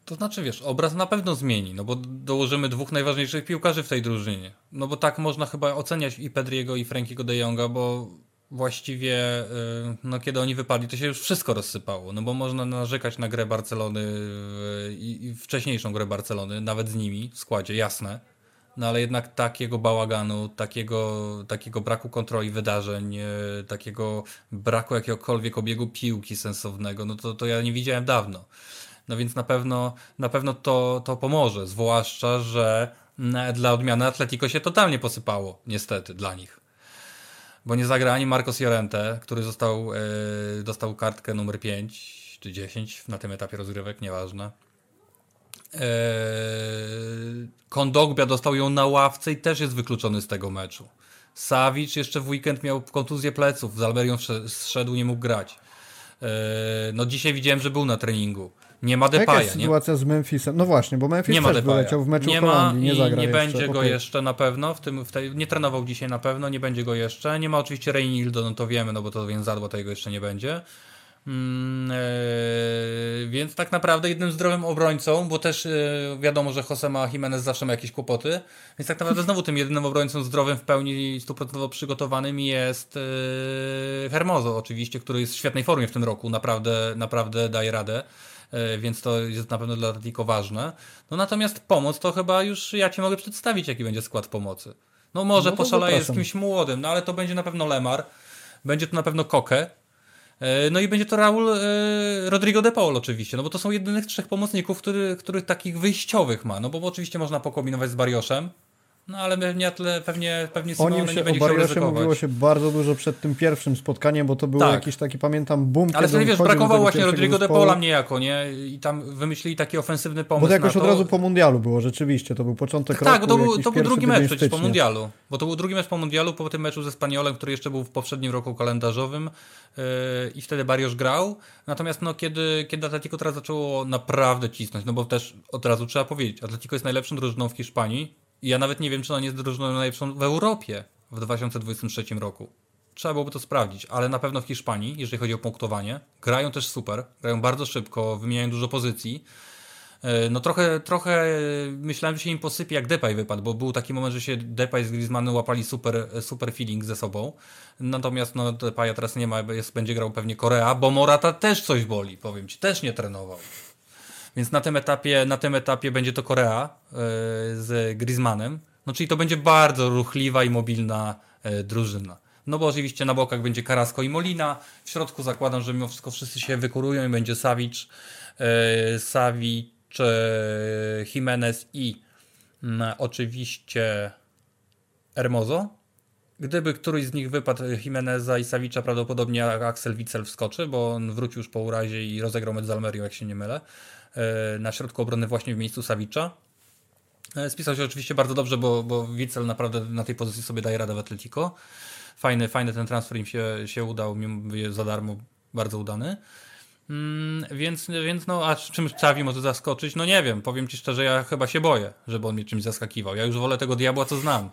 S2: To znaczy, wiesz, obraz na pewno zmieni, no bo dołożymy dwóch najważniejszych piłkarzy w tej drużynie. No bo tak można chyba oceniać i Pedriego, i Frankiego de Jonga, bo właściwie, y, no kiedy oni wypadli, to się już wszystko rozsypało. No bo można narzekać na grę Barcelony y, i, i wcześniejszą grę Barcelony, nawet z nimi w składzie, jasne. No ale jednak takiego bałaganu, takiego, takiego braku kontroli wydarzeń, e, takiego braku jakiegokolwiek obiegu piłki sensownego, no to, to ja nie widziałem dawno. No więc na pewno, na pewno to, to pomoże, zwłaszcza, że mm, dla odmiany Atletico się totalnie posypało, niestety, dla nich. Bo nie zagra ani Marcos Llorente, który został, e, dostał kartkę numer 5 czy 10 na tym etapie rozgrywek, nieważne. E, Kondogbia dostał ją na ławce i też jest wykluczony z tego meczu. Savic jeszcze w weekend miał kontuzję pleców, z Almerią zszedł, nie mógł grać. E, no dzisiaj widziałem, że był na treningu. Nie ma Depaya.
S1: Jaka jest sytuacja z Memphisem? No właśnie, bo Memphis nie też wyleciał w meczu
S2: nie
S1: Holandii, nie zagra
S2: Nie
S1: jeszcze.
S2: będzie go okay. jeszcze na pewno, w tym, w tej, nie trenował dzisiaj na pewno, nie będzie go jeszcze. Nie ma oczywiście Reynildo, no to wiemy, no bo to więc zadba, to jego jeszcze nie będzie. Mm, e, więc tak naprawdę jednym zdrowym obrońcą, bo też e, wiadomo, że Jose ma Jimenez zawsze ma jakieś kłopoty, więc tak naprawdę znowu tym jedynym obrońcą zdrowym w pełni stuprocentowo przygotowanym jest e, Hermoso oczywiście, który jest w świetnej formie w tym roku, naprawdę, naprawdę daje radę. E, więc to jest na pewno dla Atletico ważne. No natomiast pomoc to chyba już ja ci mogę przedstawić, jaki będzie skład pomocy. No może no poszaleje z kimś młodym, no ale to będzie na pewno Lemar, będzie to na pewno Koke, e, no i będzie to Raul e, Rodrigo de Paul oczywiście, no bo to są jedynych trzech pomocników, który, których takich wyjściowych ma, no bo oczywiście można pokombinować z Barioszem, no ale pewnie, pewnie, pewnie
S1: Simeone
S2: nie
S1: się,
S2: będzie
S1: o chciał mówiło się bardzo dużo przed tym pierwszym spotkaniem, bo to był tak. jakiś taki, pamiętam, boom.
S2: Ale sobie wiesz, brakowało właśnie Rodrigo de Paula niejako, nie? I tam wymyślili taki ofensywny pomysł
S1: Bo to jakoś od razu po mundialu było, rzeczywiście, to był początek
S2: tak,
S1: roku.
S2: Tak, to był, to był drugi mecz przecież po mundialu. Bo to był drugi mecz po mundialu, po tym meczu ze Spaniolem, który jeszcze był w poprzednim roku kalendarzowym yy, i wtedy Bariosz grał. Natomiast no, kiedy, kiedy Atletico teraz zaczęło naprawdę cisnąć, no bo też od razu trzeba powiedzieć, Atletico jest najlepszą drużyną w Hiszpanii, ja nawet nie wiem, czy ona nie jest drużyną najlepszą w Europie w 2023 roku. Trzeba byłoby to sprawdzić, ale na pewno w Hiszpanii, jeżeli chodzi o punktowanie, grają też super, grają bardzo szybko, wymieniają dużo pozycji. E, no trochę, trochę myślałem, że się im posypie jak Depay wypadł, bo był taki moment, że się Depay z Griezmannem łapali super, super feeling ze sobą. Natomiast no Depaya teraz nie ma, jest, będzie grał pewnie Korea, bo Morata też coś boli, powiem ci, też nie trenował. Więc na tym etapie, na tym etapie będzie to Korea yy, z Griezmannem. No czyli to będzie bardzo ruchliwa i mobilna yy, drużyna. No bo oczywiście na bokach będzie Carrasco i Molina. W środku zakładam, że mimo wszystko wszyscy się wykurują i będzie Savic, yy, Savic, Jimenez i mm, oczywiście Hermoso. Gdyby któryś z nich wypadł Jimeneza i Savicza, prawdopodobnie Axel Witzel wskoczy, bo on wrócił już po urazie i rozegrał mecz z Almerią, jak się nie mylę. E, na środku obrony właśnie w miejscu Savicza. E, spisał się oczywiście bardzo dobrze, bo, bo Witzel naprawdę na tej pozycji sobie daje radę w Atletico. Fajny, fajny ten transfer im się, się udał, za darmo, bardzo udany. Mm, więc, więc no, a czymś Xavi może zaskoczyć? No nie wiem, powiem Ci szczerze, ja chyba się boję, żeby on mnie czymś zaskakiwał. Ja już wolę tego diabła, co znam.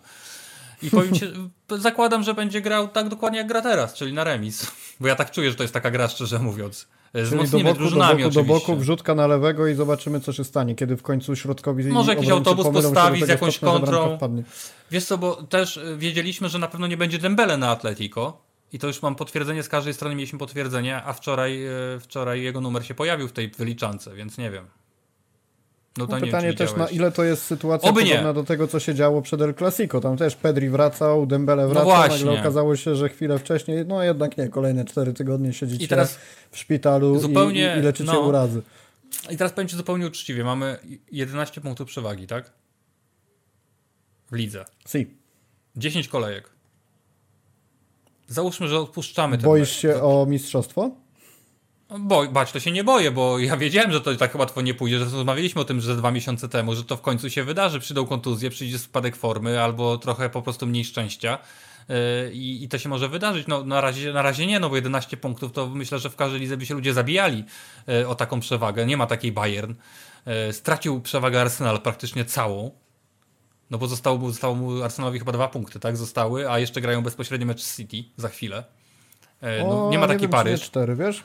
S2: I powiem Ci, *laughs* zakładam, że będzie grał tak dokładnie jak gra teraz, czyli na remis. Bo ja tak czuję, że to jest taka gra, szczerze mówiąc. Z
S1: Czyli do boku, drużynami do boku, do boku, wrzutka na lewego i zobaczymy, co się stanie, kiedy w końcu środkowi
S2: Może jakiś autobus postawi z jakąś kontrą. Wiesz co, bo też y, wiedzieliśmy, że na pewno nie będzie Dembele na Atletico. I to już mam potwierdzenie, z każdej strony mieliśmy potwierdzenie, a wczoraj, y, wczoraj jego numer się pojawił w tej wyliczance, więc nie wiem.
S1: No, no pytanie wiem, też na ile to jest sytuacja Oby podobna nie. do tego, co się działo przed El Clasico. Tam też Pedri wracał, Dembele no wracał, no nagle okazało się, że chwilę wcześniej, no jednak nie, kolejne cztery tygodnie siedzicie I teraz w szpitalu zupełnie, i, i leczycie no. urazy.
S2: I teraz powiem Ci zupełnie uczciwie, mamy 11 punktów przewagi, tak? W lidze.
S1: Si.
S2: 10 kolejek. Załóżmy, że odpuszczamy ten
S1: Boisz się o mistrzostwo?
S2: Bo, bać to się nie boję, bo ja *laughs* wiedziałem, że to tak łatwo nie pójdzie. Że rozmawialiśmy o tym że dwa miesiące temu, że to w końcu się wydarzy. Przyjdą kontuzje, przyjdzie spadek formy albo trochę po prostu mniej szczęścia. Yy, I, I, to się może wydarzyć. No, na, razie, na razie nie, no bo 11 punktów to myślę, że w każdej lidze by się ludzie zabijali yy, o taką przewagę. Nie ma takiej Bayern. Yy, stracił przewagę Arsenal praktycznie całą. No bo zostało, zostało mu Arsenalowi chyba dwa punkty, tak? Zostały, a jeszcze grają bezpośrednio mecz City za chwilę.
S1: No, o, nie ma taki Paryż. cztery, wiesz?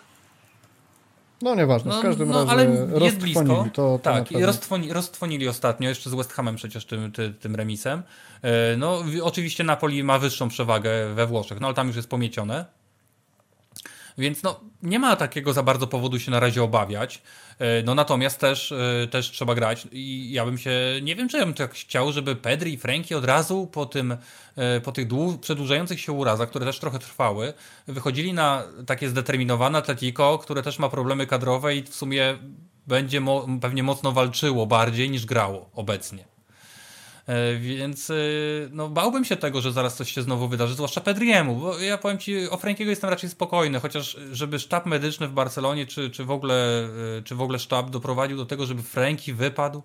S1: No nieważne, w no, każdym no, razie ale jest blisko. To, to
S2: tak, i roztwoni, roztwonili ostatnio, jeszcze z West Hamem przecież tym, tym, tym remisem. E, no oczywiście Napoli ma wyższą przewagę we Włoszech, no ale tam już jest pomiecione. Więc no, nie ma takiego za bardzo powodu się na razie obawiać. E, no natomiast też, e, też trzeba grać i ja bym się, nie wiem czy ja bym tak chciał, żeby Pedri i Franki od razu po tym, e, po tych przedłużających się urazach, które też trochę trwały, wychodzili na takie zdeterminowane Atletico, które też ma problemy kadrowe i w sumie będzie mo pewnie mocno walczyło bardziej niż grało obecnie. E, więc e, no, bałbym się tego, że zaraz coś się znowu wydarzy, zwłaszcza Pedriemu, bo ja powiem Ci, o Frankiego jestem raczej spokojny, chociaż żeby sztab medyczny w Barcelonie, czy, czy, w, ogóle, e, czy w ogóle sztab doprowadził do tego, żeby Franki wypadł,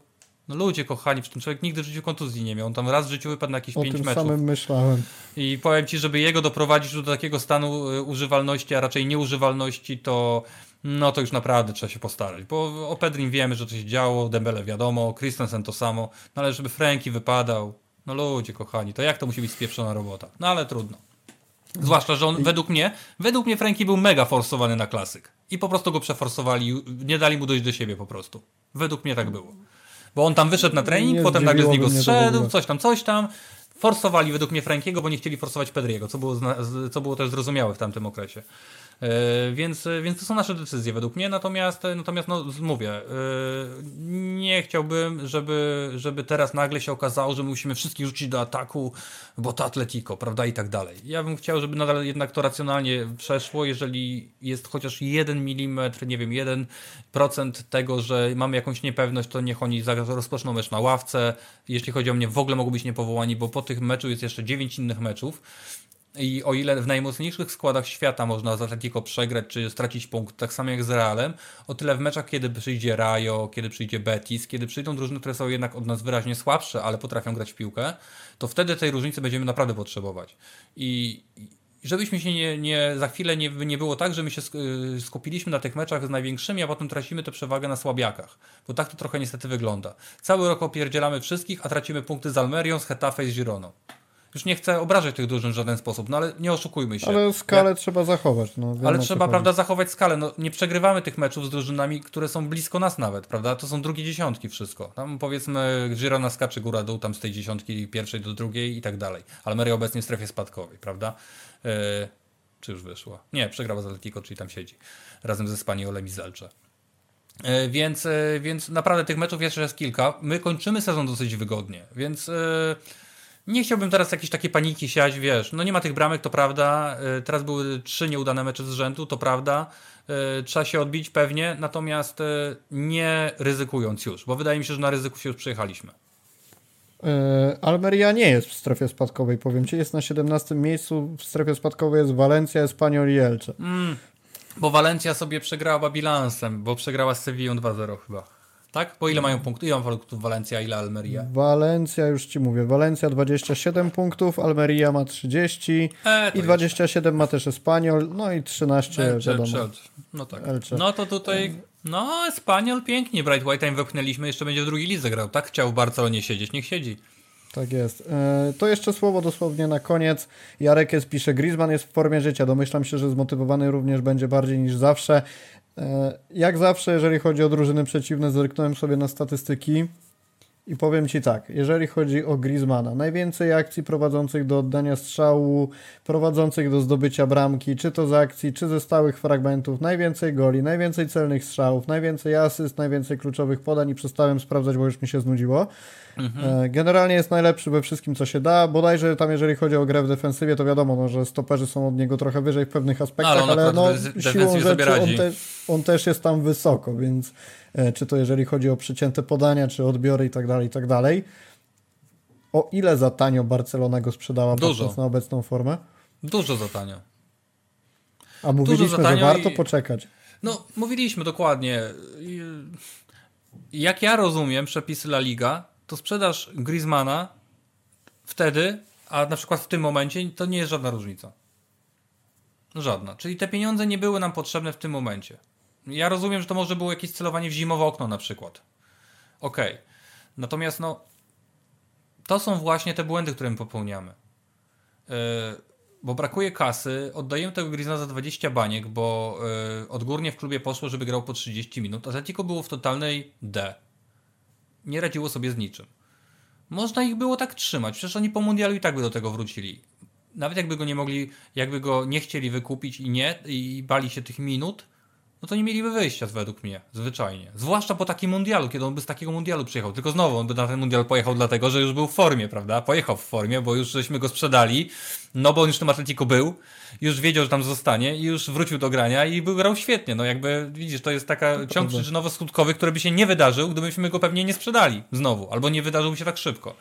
S2: no ludzie kochani, przy tym człowiek nigdy w życiu kontuzji nie miał. On tam raz w życiu wypadł na jakieś
S1: o
S2: pięć
S1: tym
S2: meczów.
S1: samym myślałem.
S2: I powiem ci, żeby jego doprowadzić do takiego stanu używalności, a raczej nieużywalności, to no to już naprawdę trzeba się postarać, bo o Pedrin wiemy, że to się działo, Dembele wiadomo, Christensen to samo, no ale żeby Franki wypadał, no ludzie kochani, to jak to musi być spieprzona robota? No ale trudno. Zwłaszcza, że on według mnie, według mnie Franki był mega forsowany na klasyk. I po prostu go przeforsowali, nie dali mu dojść do siebie po prostu. Według mnie tak było. Bo on tam wyszedł na trening,
S1: Nie
S2: potem nagle z niego zszedł, coś tam, coś tam. Forsowali według mnie Frankiego, bo nie chcieli forsować Pedriego, co było, co było też zrozumiałe w tamtym okresie. E, więc, więc to są nasze decyzje według mnie, natomiast, natomiast no, mówię, e, nie chciałbym, żeby, żeby teraz nagle się okazało, że musimy wszystkich rzucić do ataku, bo to Atletico, prawda, i tak dalej. Ja bym chciał, żeby nadal jednak to racjonalnie przeszło, jeżeli jest chociaż jeden milimetr, nie wiem, jeden procent tego, że mamy jakąś niepewność, to niech oni rozpoczną mecz na ławce. Jeśli chodzi o mnie, w ogóle mogą być niepowołani, bo po tych meczu jest jeszcze dziewięć innych meczów. I o ile w najmocniejszych składach świata można z Atletico przegrać czy stracić punkt, tak samo jak z Realem, o tyle w meczach, kiedy przyjdzie Rayo, kiedy przyjdzie Betis, kiedy przyjdą drużyny, które są jednak od nas wyraźnie słabsze, ale potrafią grać w piłkę, to wtedy tej różnicy będziemy naprawdę potrzebować. I żebyśmy się nie, nie za chwilę nie, nie było tak, że my się y, skupiliśmy na tych meczach z największymi, a potem tracimy tę przewagę na słabiakach. Bo tak to trochę niestety wygląda. Cały rok opierdzielamy wszystkich, a tracimy punkty z Almerią, z Hetafe i z Gironą. Już nie chcę obrażać tych drużyn w żaden sposób, no ale nie oszukujmy się.
S1: Ale skalę trzeba zachować. No,
S2: Ale trzeba, prawda, zachować skalę. No, nie przegrywamy tych meczów z drużynami, które są blisko nas nawet, prawda? To są drugie dziesiątki wszystko. Tam powiedzmy Girona skacze góra dół tam z tej dziesiątki pierwszej do drugiej i tak dalej. Almeria obecnie w strefie spadkowej, prawda? E, czy już wyszła? Nie, przegrała z Atletico, czyli tam siedzi. Razem ze Spaniolem i Zelcze. E, Więc, e, więc naprawdę tych meczów jeszcze jest kilka. My kończymy sezon dosyć wygodnie, więc e, nie chciałbym teraz jakiejś takiej paniki siać, wiesz, no nie ma tych bramek, to prawda, e, teraz były trzy nieudane mecze z rzędu, to prawda, E, trzeba się odbić pewnie, natomiast e, nie ryzykując już, bo wydaje mi się, że na ryzyku się już przejechaliśmy.
S1: E, Almeria nie jest w strefie spadkowej, powiem Ci. Jest na 17 miejscu. W strefie spadkowej jest Valencia, Espanyol i Elche.
S2: Bo Walencja sobie przegrała bilansem, bo przegrała z Sevillą 2-0 chyba. Tak? Bo ile mają punktów? Ile ma punktów Walencja, ile Almeria?
S1: Valencia, już Ci mówię. Valencia 27 punktów, Almeria ma 30
S2: E,
S1: i 27 ma też Espanyol, no i 13
S2: Elche,
S1: wiadomo.
S2: Elche. No tak.
S1: Elche.
S2: No to tutaj, no Spaniol pięknie, Bright White'a im wepchnęliśmy, jeszcze będzie w drugiej lidze grał. Tak chciał w Barcelonie siedzieć, niech siedzi.
S1: Tak jest. E, To jeszcze słowo dosłownie na koniec. Jarek jest, pisze, Griezmann jest w formie życia. Domyślam się, że zmotywowany również będzie bardziej niż zawsze. E, Jak zawsze, jeżeli chodzi o drużyny przeciwne, zerknąłem sobie na statystyki i powiem Ci tak, jeżeli chodzi o Griezmana, najwięcej akcji prowadzących do oddania strzału, prowadzących do zdobycia bramki, czy to z akcji, czy ze stałych fragmentów, najwięcej goli, najwięcej celnych strzałów, najwięcej asyst, najwięcej kluczowych podań i przestałem sprawdzać, bo już mi się znudziło. E, Generalnie jest najlepszy we wszystkim, co się da. Bodajże tam, jeżeli chodzi o grę w defensywie, to wiadomo, no, że stoperzy są od niego trochę wyżej w pewnych aspektach,
S2: ale on
S1: ale,
S2: akurat
S1: no, siłą rzeczy on, te, on też jest tam wysoko, więc e, czy to jeżeli chodzi o przycięte podania, czy odbiory i tak dalej, i tak dalej. O ile za tanio Barcelona go sprzedała
S2: Dużo.
S1: na obecną formę?
S2: Dużo za tanio.
S1: A mówiliśmy, że warto
S2: i-
S1: poczekać.
S2: No, mówiliśmy dokładnie. Jak ja rozumiem przepisy La Liga, to sprzedaż Griezmana wtedy, a na przykład w tym momencie, to nie jest żadna różnica. Żadna. Czyli te pieniądze nie były nam potrzebne w tym momencie. Ja rozumiem, że to może było jakieś celowanie w zimowe okno na przykład. Okej. Natomiast no, to są właśnie te błędy, które my popełniamy. Yy, bo brakuje kasy, oddajemy tego Griezmana za 20 baniek, bo yy, odgórnie w klubie poszło, żeby grał po 30 minut. Atletico było w totalnej D. Nie radziło sobie z niczym. Można ich było tak trzymać, przecież oni po mundialu i tak by do tego wrócili. nawet jakby go nie mogli, jakby go nie chcieli wykupić i nie, i bali się tych minut, no to nie mieliby wyjścia według mnie, zwyczajnie. Zwłaszcza po takim mundialu, kiedy on by z takiego mundialu przyjechał. Tylko znowu, on by na ten mundial pojechał dlatego, że już był w formie, prawda? Pojechał w formie, bo już żeśmy go sprzedali, no bo on już w tym Atletico był, już wiedział, że tam zostanie i już wrócił do grania i był grał świetnie. No jakby, widzisz, to jest taka
S1: No
S2: ciąg przyczynowo-skutkowy, który by się nie wydarzył, gdybyśmy go pewnie nie sprzedali znowu, albo nie wydarzył się tak szybko.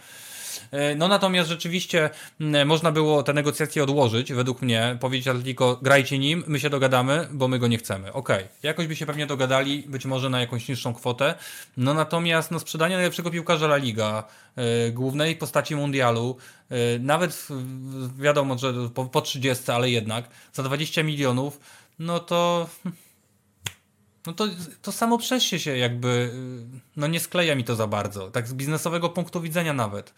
S2: E, No natomiast rzeczywiście można było te negocjacje odłożyć, według mnie, powiedzieć Atletico, grajcie nim, my się dogadamy, bo my go nie chcemy. Okej, jakoś by się pewnie dogadali, być może na jakąś niższą kwotę, no natomiast no, sprzedanie najlepszego piłkarza La Liga, e, głównej postaci mundialu, e, nawet wiadomo, że po, po 30, ale jednak, za 20 milionów, no to... No to, to samo przejście się jakby, y, no nie skleja mi to za bardzo, tak z biznesowego punktu widzenia nawet.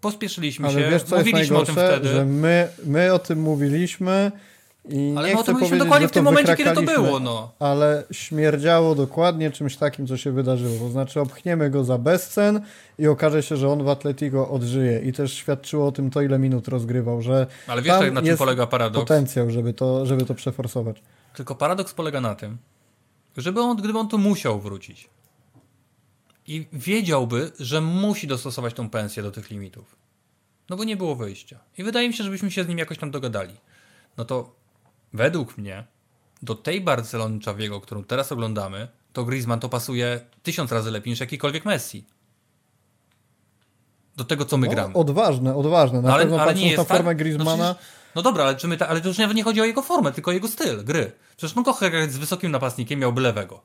S2: Pospieszyliśmy
S1: Ale
S2: się,
S1: wiesz, co jest
S2: mówiliśmy o tym wtedy.
S1: Że my, my o tym mówiliśmy i
S2: Ale
S1: nie
S2: my o tym mówiliśmy dokładnie w tym momencie, kiedy to było, no.
S1: Ale śmierdziało dokładnie czymś takim, co się wydarzyło. To znaczy obchniemy go za bezcen i okaże się, że on w Atletico odżyje. I też świadczyło o tym to, ile minut rozgrywał, że
S2: Ale wiesz, tak, na czym
S1: jest
S2: polega paradoks?
S1: potencjał, żeby to, żeby to przeforsować.
S2: Tylko paradoks polega na tym, żeby on, gdyby on tu musiał wrócić i wiedziałby, że musi dostosować tą pensję do tych limitów. No bo nie było wyjścia. I wydaje mi się, żebyśmy się z nim jakoś tam dogadali. No to według mnie do tej Barcelony Czawiego, którą teraz oglądamy, to Griezmann to pasuje tysiąc razy lepiej niż jakikolwiek Messi. Do tego, co my
S1: No,
S2: gramy.
S1: odważne, odważne. Na
S2: No, ale,
S1: pewno
S2: ale nie jest
S1: na formę
S2: tak?
S1: Griezmana,
S2: No, przecież, no dobra, ale, czy my ta, ale to już nawet nie chodzi o jego formę, tylko o jego styl gry. Przecież kocha grać z wysokim napastnikiem, miałby lewego.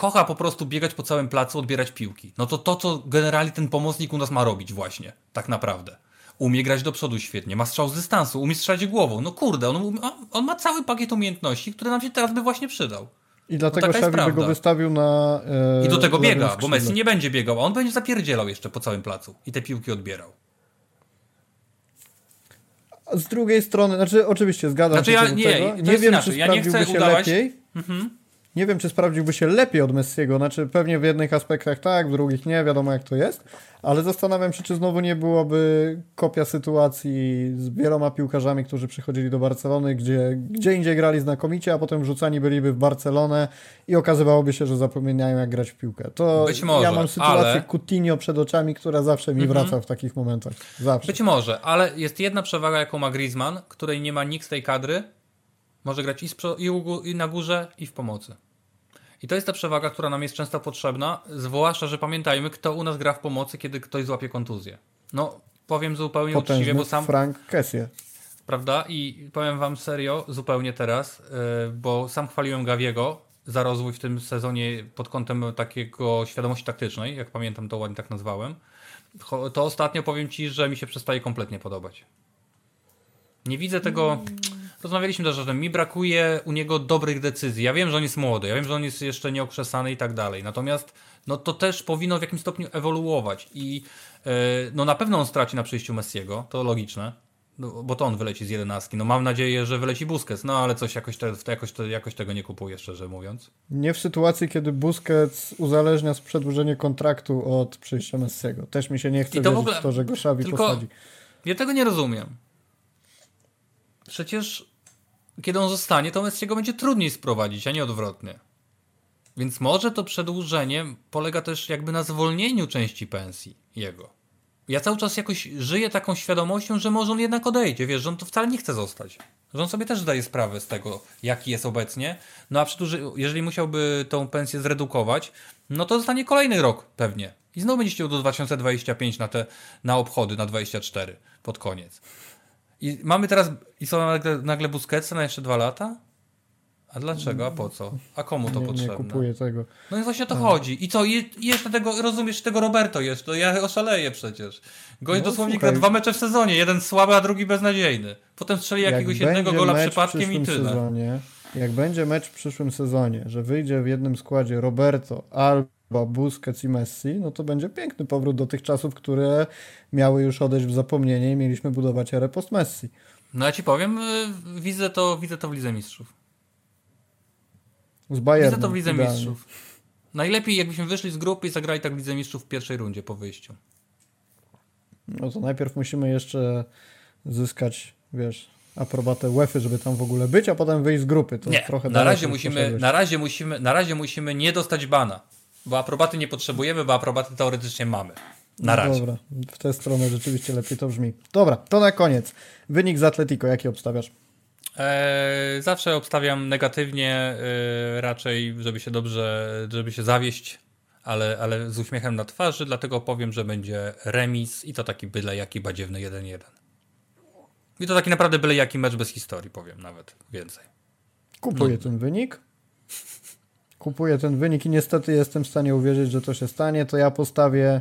S2: Kocha po prostu biegać po całym placu, odbierać piłki. No to to, co generalnie ten pomocnik u nas ma robić właśnie, tak naprawdę. Umie grać do przodu świetnie, ma strzał z dystansu, umie strzelać głową. No kurde, on, um- on ma cały pakiet umiejętności, który nam się teraz by właśnie przydał.
S1: i dlatego
S2: jest
S1: Xavi by go wystawił na e,
S2: I do tego biega, bo. Messi nie będzie biegał, a on będzie zapierdzielał jeszcze po całym placu i te piłki odbierał.
S1: Z drugiej strony, znaczy oczywiście zgadzam
S2: Znaczy
S1: się
S2: ja- nie,
S1: tego. Nie wiem,
S2: inaczej.
S1: czy
S2: Ja nie chcę
S1: się
S2: udawać-
S1: lepiej.
S2: Mhm.
S1: Nie wiem, czy sprawdziłby się lepiej od Messiego. Znaczy, pewnie w jednych aspektach tak, w drugich nie, wiadomo jak to jest. Ale zastanawiam się, czy znowu nie byłoby kopia sytuacji z wieloma piłkarzami, którzy przychodzili do Barcelony, gdzie, gdzie indziej grali znakomicie, a potem wrzucani byliby w Barcelonę i okazywałoby się, że zapominają jak grać w piłkę. To
S2: Być może,
S1: ja mam sytuację
S2: ale-
S1: Coutinho przed oczami, która zawsze mi
S2: Mhm.
S1: wraca w takich momentach. Zawsze.
S2: Być może, ale jest jedna przewaga, jaką ma Griezmann, której nie ma nikt z tej kadry. Może grać i, i, i na górze, i w pomocy. I to jest ta przewaga, która nam jest często potrzebna, zwłaszcza, że pamiętajmy, kto u nas gra w pomocy, kiedy ktoś złapie kontuzję. No, powiem zupełnie uczciwie,
S1: Potężny
S2: bo sam,
S1: Frank Kessie.
S2: prawda? I powiem wam serio, zupełnie teraz, yy, bo sam chwaliłem Gawiego za rozwój w tym sezonie pod kątem takiego świadomości taktycznej, jak pamiętam to ładnie tak nazwałem. To ostatnio powiem ci, że mi się przestaje kompletnie podobać. Nie widzę tego. Rozmawialiśmy też o tym. Mi brakuje u niego dobrych decyzji. Ja wiem, że on jest młody, ja wiem, że on jest jeszcze nieokrzesany i tak dalej. Natomiast no to też powinno w jakimś stopniu ewoluować. I yy, no na pewno on straci na przyjściu Messiego, to logiczne. No, bo to on wyleci z jedenastki. No mam nadzieję, że wyleci Busquets, no ale coś jakoś, te, jakoś, te, jakoś tego nie kupuję, szczerze mówiąc.
S1: Nie w sytuacji, kiedy Busquets uzależnia przedłużenie kontraktu od przyjścia Messiego. Też mi się nie chce
S2: I to w ogóle-
S1: w to, że go posadzi.
S2: Ja tego nie rozumiem. Przecież kiedy on zostanie, to Messiego będzie trudniej sprowadzić, a nie odwrotnie. Więc może to przedłużenie polega też jakby na zwolnieniu części pensji jego. Ja cały czas jakoś żyję taką świadomością, że może on jednak odejdzie, wiesz, że on to wcale nie chce zostać. Że on sobie też zdaje sprawę z tego, jaki jest obecnie. No a przedłuży, jeżeli musiałby tą pensję zredukować, no to zostanie kolejny rok pewnie. I znowu będzie chciał do 2025 na te na obchody, na 24 pod koniec. I mamy teraz, i co nagle, nagle Busquetsa na jeszcze dwa lata? A dlaczego? A po co? A komu to
S1: Nie, nie
S2: potrzebne?
S1: kupuję tego.
S2: No i właśnie o to chodzi. I co? I jeszcze tego, rozumiesz, tego Roberto jest, to ja oszaleję przecież. Gość
S1: No,
S2: dosłownie
S1: słuchaj.
S2: gra dwa mecze w sezonie, jeden słaby, a drugi beznadziejny. Potem strzeli jakiegoś
S1: Jak
S2: jednego
S1: będzie
S2: gola przypadkiem i tyle.
S1: Sezonie, jak będzie mecz w przyszłym sezonie, że wyjdzie w jednym składzie Roberto, Alba, Busquets i Messi, no to będzie piękny powrót do tych czasów, które miały już odejść w zapomnienie i mieliśmy budować erę post-Messi.
S2: No ja ci powiem, y, widzę to, widzę to w Lidze Mistrzów.
S1: Z Bayernem.
S2: Widzę to w Lidze
S1: idealnie.
S2: Mistrzów. Najlepiej jakbyśmy wyszli z grupy i zagrali tak w Lidze Mistrzów w pierwszej rundzie po wyjściu.
S1: No to najpierw musimy jeszcze zyskać, wiesz, aprobatę UEFA, żeby tam w ogóle być, a potem wyjść z grupy. To
S2: Nie,
S1: trochę
S2: na razie, musimy, na, razie musimy, na razie musimy nie dostać bana, bo aprobaty nie potrzebujemy, bo aprobaty teoretycznie mamy. Na razie.
S1: Dobra, w tę stronę rzeczywiście lepiej to brzmi. Dobra, to na koniec. Wynik z Atletico, jaki obstawiasz?
S2: Eee, zawsze obstawiam negatywnie, e, raczej, żeby się dobrze, żeby się zawieść, ale, ale z uśmiechem na twarzy, dlatego powiem, że będzie remis i to taki byle jaki badziewny 1-1. I to taki naprawdę byle jaki mecz bez historii, powiem nawet więcej.
S1: Kupuję ten wynik. Kupuję ten wynik i niestety jestem w stanie uwierzyć, że to się stanie. To ja postawię.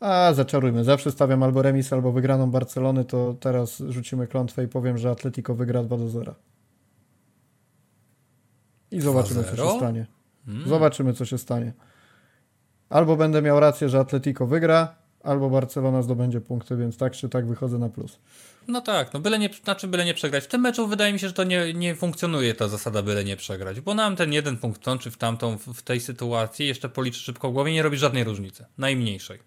S1: A, zaczarujmy. Zawsze stawiam albo remis, albo wygraną Barcelony. To teraz rzucimy klątwę i powiem, że Atletico wygra 2 do 0. I zobaczymy, co
S2: 2-0?
S1: się stanie. Zobaczymy, co się stanie. Albo będę miał rację, że Atletico wygra, albo Barcelona zdobędzie punkty, więc tak czy tak wychodzę na plus.
S2: No tak, no byle nie, znaczy byle nie przegrać. W tym meczu wydaje mi się, że to nie, nie funkcjonuje ta zasada byle nie przegrać, bo nam ten jeden punkt tą czy w tamtą, w, w tej sytuacji, jeszcze policzy szybko w głowie, nie robi żadnej różnicy. Najmniejszej.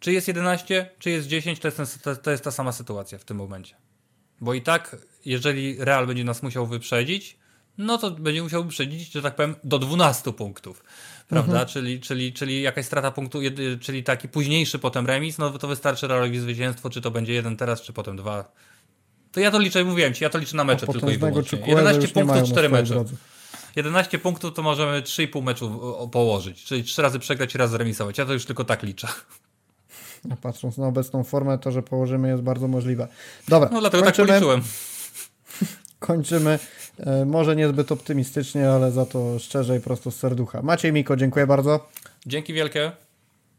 S2: Czy jest 11, czy jest 10, to jest, ten, to, to jest ta sama sytuacja w tym momencie. Bo i tak, jeżeli Real będzie nas musiał wyprzedzić, no to będzie musiał wyprzedzić, że tak powiem, do 12 punktów. Prawda? Czyli, czyli, czyli jakaś strata punktu, czyli taki późniejszy potem remis, no to wystarczy Realowi zwycięstwo, czy to będzie jeden teraz, czy potem dwa. To ja to liczę, mówiłem ci, ja to liczę na mecze tylko i wyłącznie. 11
S1: już nie mają
S2: punktów,
S1: na
S2: 4
S1: swojej
S2: mecze.
S1: drodze.
S2: 11 punktów to możemy 3,5 meczu położyć, czyli 3 razy przegrać i raz zremisować. Ja to już tylko tak liczę.
S1: A patrząc na obecną formę, to, że położymy jest bardzo możliwe. Dobra,
S2: No dlatego tak
S1: kończymy.
S2: policzyłem.
S1: Kończymy. E, może niezbyt optymistycznie, ale za to szczerze i prosto z serducha. Maciej Miko, dziękuję bardzo.
S2: Dzięki wielkie.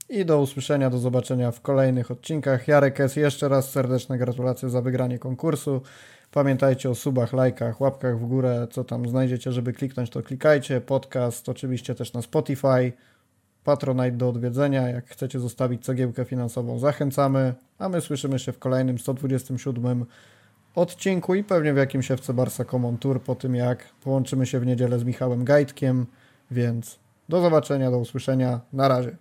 S1: I do usłyszenia, do zobaczenia w kolejnych odcinkach. Jarek S. Jeszcze raz serdeczne gratulacje za wygranie konkursu. Pamiętajcie o subach, lajkach, łapkach w górę, co tam znajdziecie, żeby kliknąć, to klikajcie. Podcast oczywiście też na Spotify. Patronite do odwiedzenia. Jak chcecie zostawić cegiełkę finansową, zachęcamy. A my słyszymy się w kolejnym 127 odcinku i pewnie w jakimś FC Barca Common Tour po tym jak połączymy się w niedzielę z Michałem Gajtkiem. Więc do zobaczenia, do usłyszenia. Na razie.